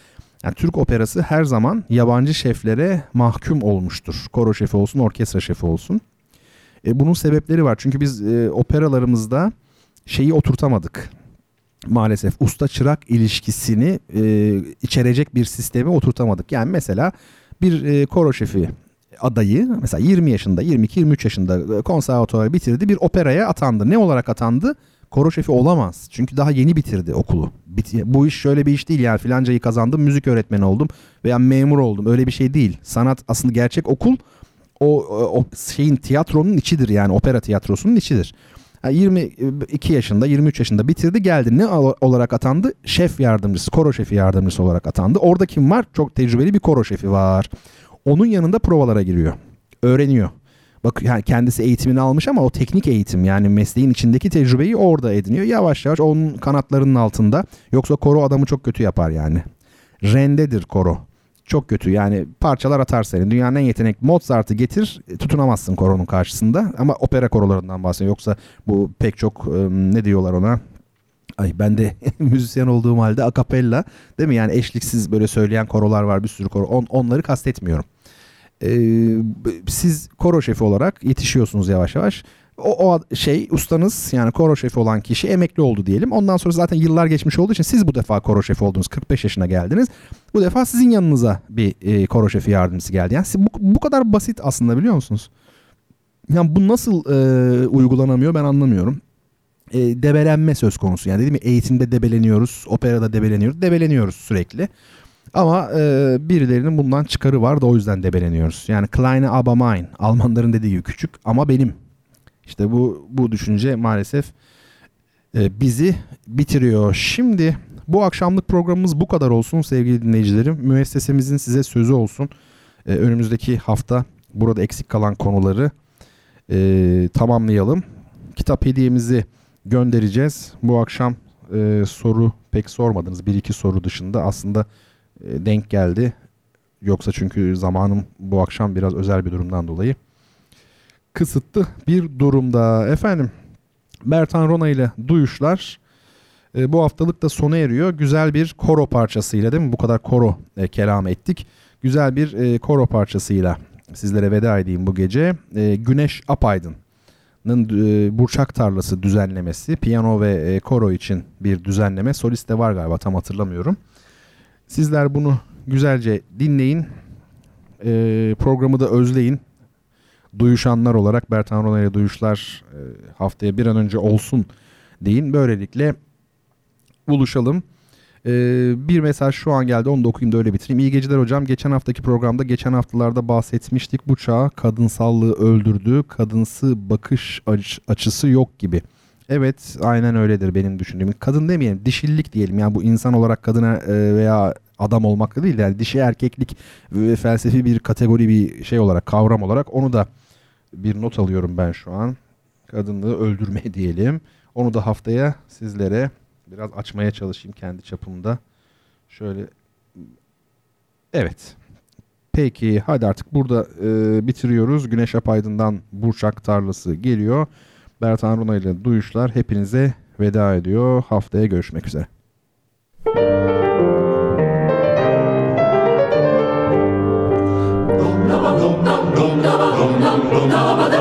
Yani Türk operası her zaman yabancı şeflere mahkum olmuştur. Koro şefi olsun, orkestra şefi olsun. E, bunun sebepleri var. Çünkü biz e, operalarımızda şeyi oturtamadık. Maalesef usta çırak ilişkisini e, içerecek bir sistemi oturtamadık. Yani mesela bir e, koro şefi adayı mesela 20 yaşında 22-23 yaşında e, konservatuvar bitirdi bir operaya atandı. Ne olarak atandı? Koro şefi olamaz. Çünkü daha yeni bitirdi okulu. Bu iş şöyle bir iş değil yani filancayı kazandım müzik öğretmeni oldum veya memur oldum. Öyle bir şey değil. Sanat aslında gerçek okul o, o şeyin tiyatronun içidir yani opera tiyatrosunun içidir. 22 yaşında 23 yaşında bitirdi geldi. Ne olarak atandı? Şef yardımcısı, koro şefi yardımcısı olarak atandı. Orada kim var? Çok tecrübeli bir koro şefi var. Onun yanında provalara giriyor. Öğreniyor. Bak yani kendisi eğitimini almış ama o teknik eğitim yani mesleğin içindeki tecrübeyi orada ediniyor. Yavaş yavaş onun kanatlarının altında. Yoksa koro adamı çok kötü yapar yani. Rendedir koro. Çok kötü yani parçalar atar seni. Dünyanın en yetenek Mozart'ı getir tutunamazsın koronun karşısında. Ama opera korolarından bahsediyorum. Yoksa bu pek çok ne diyorlar ona Ay ben de müzisyen olduğum halde akapella değil mi? Yani eşliksiz böyle söyleyen korolar var bir sürü koro. On, onları kastetmiyorum. Ee, siz koro şefi olarak yetişiyorsunuz yavaş yavaş. O, o şey ustanız yani koro şefi olan kişi emekli oldu diyelim. Ondan sonra zaten yıllar geçmiş olduğu için siz bu defa koro şefi oldunuz. 45 yaşına geldiniz. Bu defa sizin yanınıza bir e, koro şefi yardımcısı geldi. Yani bu, bu kadar basit aslında biliyor musunuz? Yani bu nasıl e, uygulanamıyor ben anlamıyorum. E, debelenme söz konusu. Yani dedim mi eğitimde debeleniyoruz, operada debeleniyoruz. Debeleniyoruz sürekli. Ama e, birilerinin bundan çıkarı var da o yüzden debeleniyoruz. Yani Kleine aber mein. Almanların dediği gibi küçük ama benim. İşte bu bu düşünce maalesef e, bizi bitiriyor. Şimdi bu akşamlık programımız bu kadar olsun sevgili dinleyicilerim. Müessesemizin size sözü olsun. E, önümüzdeki hafta burada eksik kalan konuları e, tamamlayalım. Kitap hediyemizi göndereceğiz. Bu akşam e, soru pek sormadınız. Bir iki soru dışında aslında e, denk geldi. Yoksa çünkü zamanım bu akşam biraz özel bir durumdan dolayı kısıtlı bir durumda. Efendim Bertan Rona ile Duyuşlar E, bu haftalık da sona eriyor. Güzel bir koro parçasıyla değil mi? Bu kadar koro e, kelam ettik. Güzel bir e, koro parçasıyla sizlere veda edeyim bu gece. E, Güneş Apaydın'ın e, Burçak Tarlası düzenlemesi. Piyano ve e, koro için bir düzenleme. Solist de var galiba tam hatırlamıyorum. Sizler bunu güzelce dinleyin. E, programı da özleyin. Duyuşanlar olarak Bertan Rona'ya duyuşlar e, haftaya bir an önce olsun deyin. Böylelikle buluşalım. Ee, bir mesaj şu an geldi onu da okuyayım da öyle bitireyim. İyi geceler hocam. Geçen haftaki programda geçen haftalarda bahsetmiştik. Bu çağ kadınsallığı öldürdü. Kadınsı bakış açısı yok gibi. Evet aynen öyledir benim düşündüğüm. Kadın demeyelim dişillik diyelim. Yani bu insan olarak kadına e, veya adam olmakla değil. Yani dişi erkeklik ve felsefi bir kategori bir şey olarak kavram olarak onu da bir not alıyorum ben şu an. Kadınlığı öldürme diyelim. Onu da haftaya sizlere Biraz açmaya çalışayım kendi çapımda. Şöyle Evet. Peki hadi artık burada e, bitiriyoruz. Güneş Apaydın'dan Burçak Tarlası geliyor. Bertan Rona ile Duyuşlar hepinize veda ediyor. Haftaya görüşmek üzere. Bertan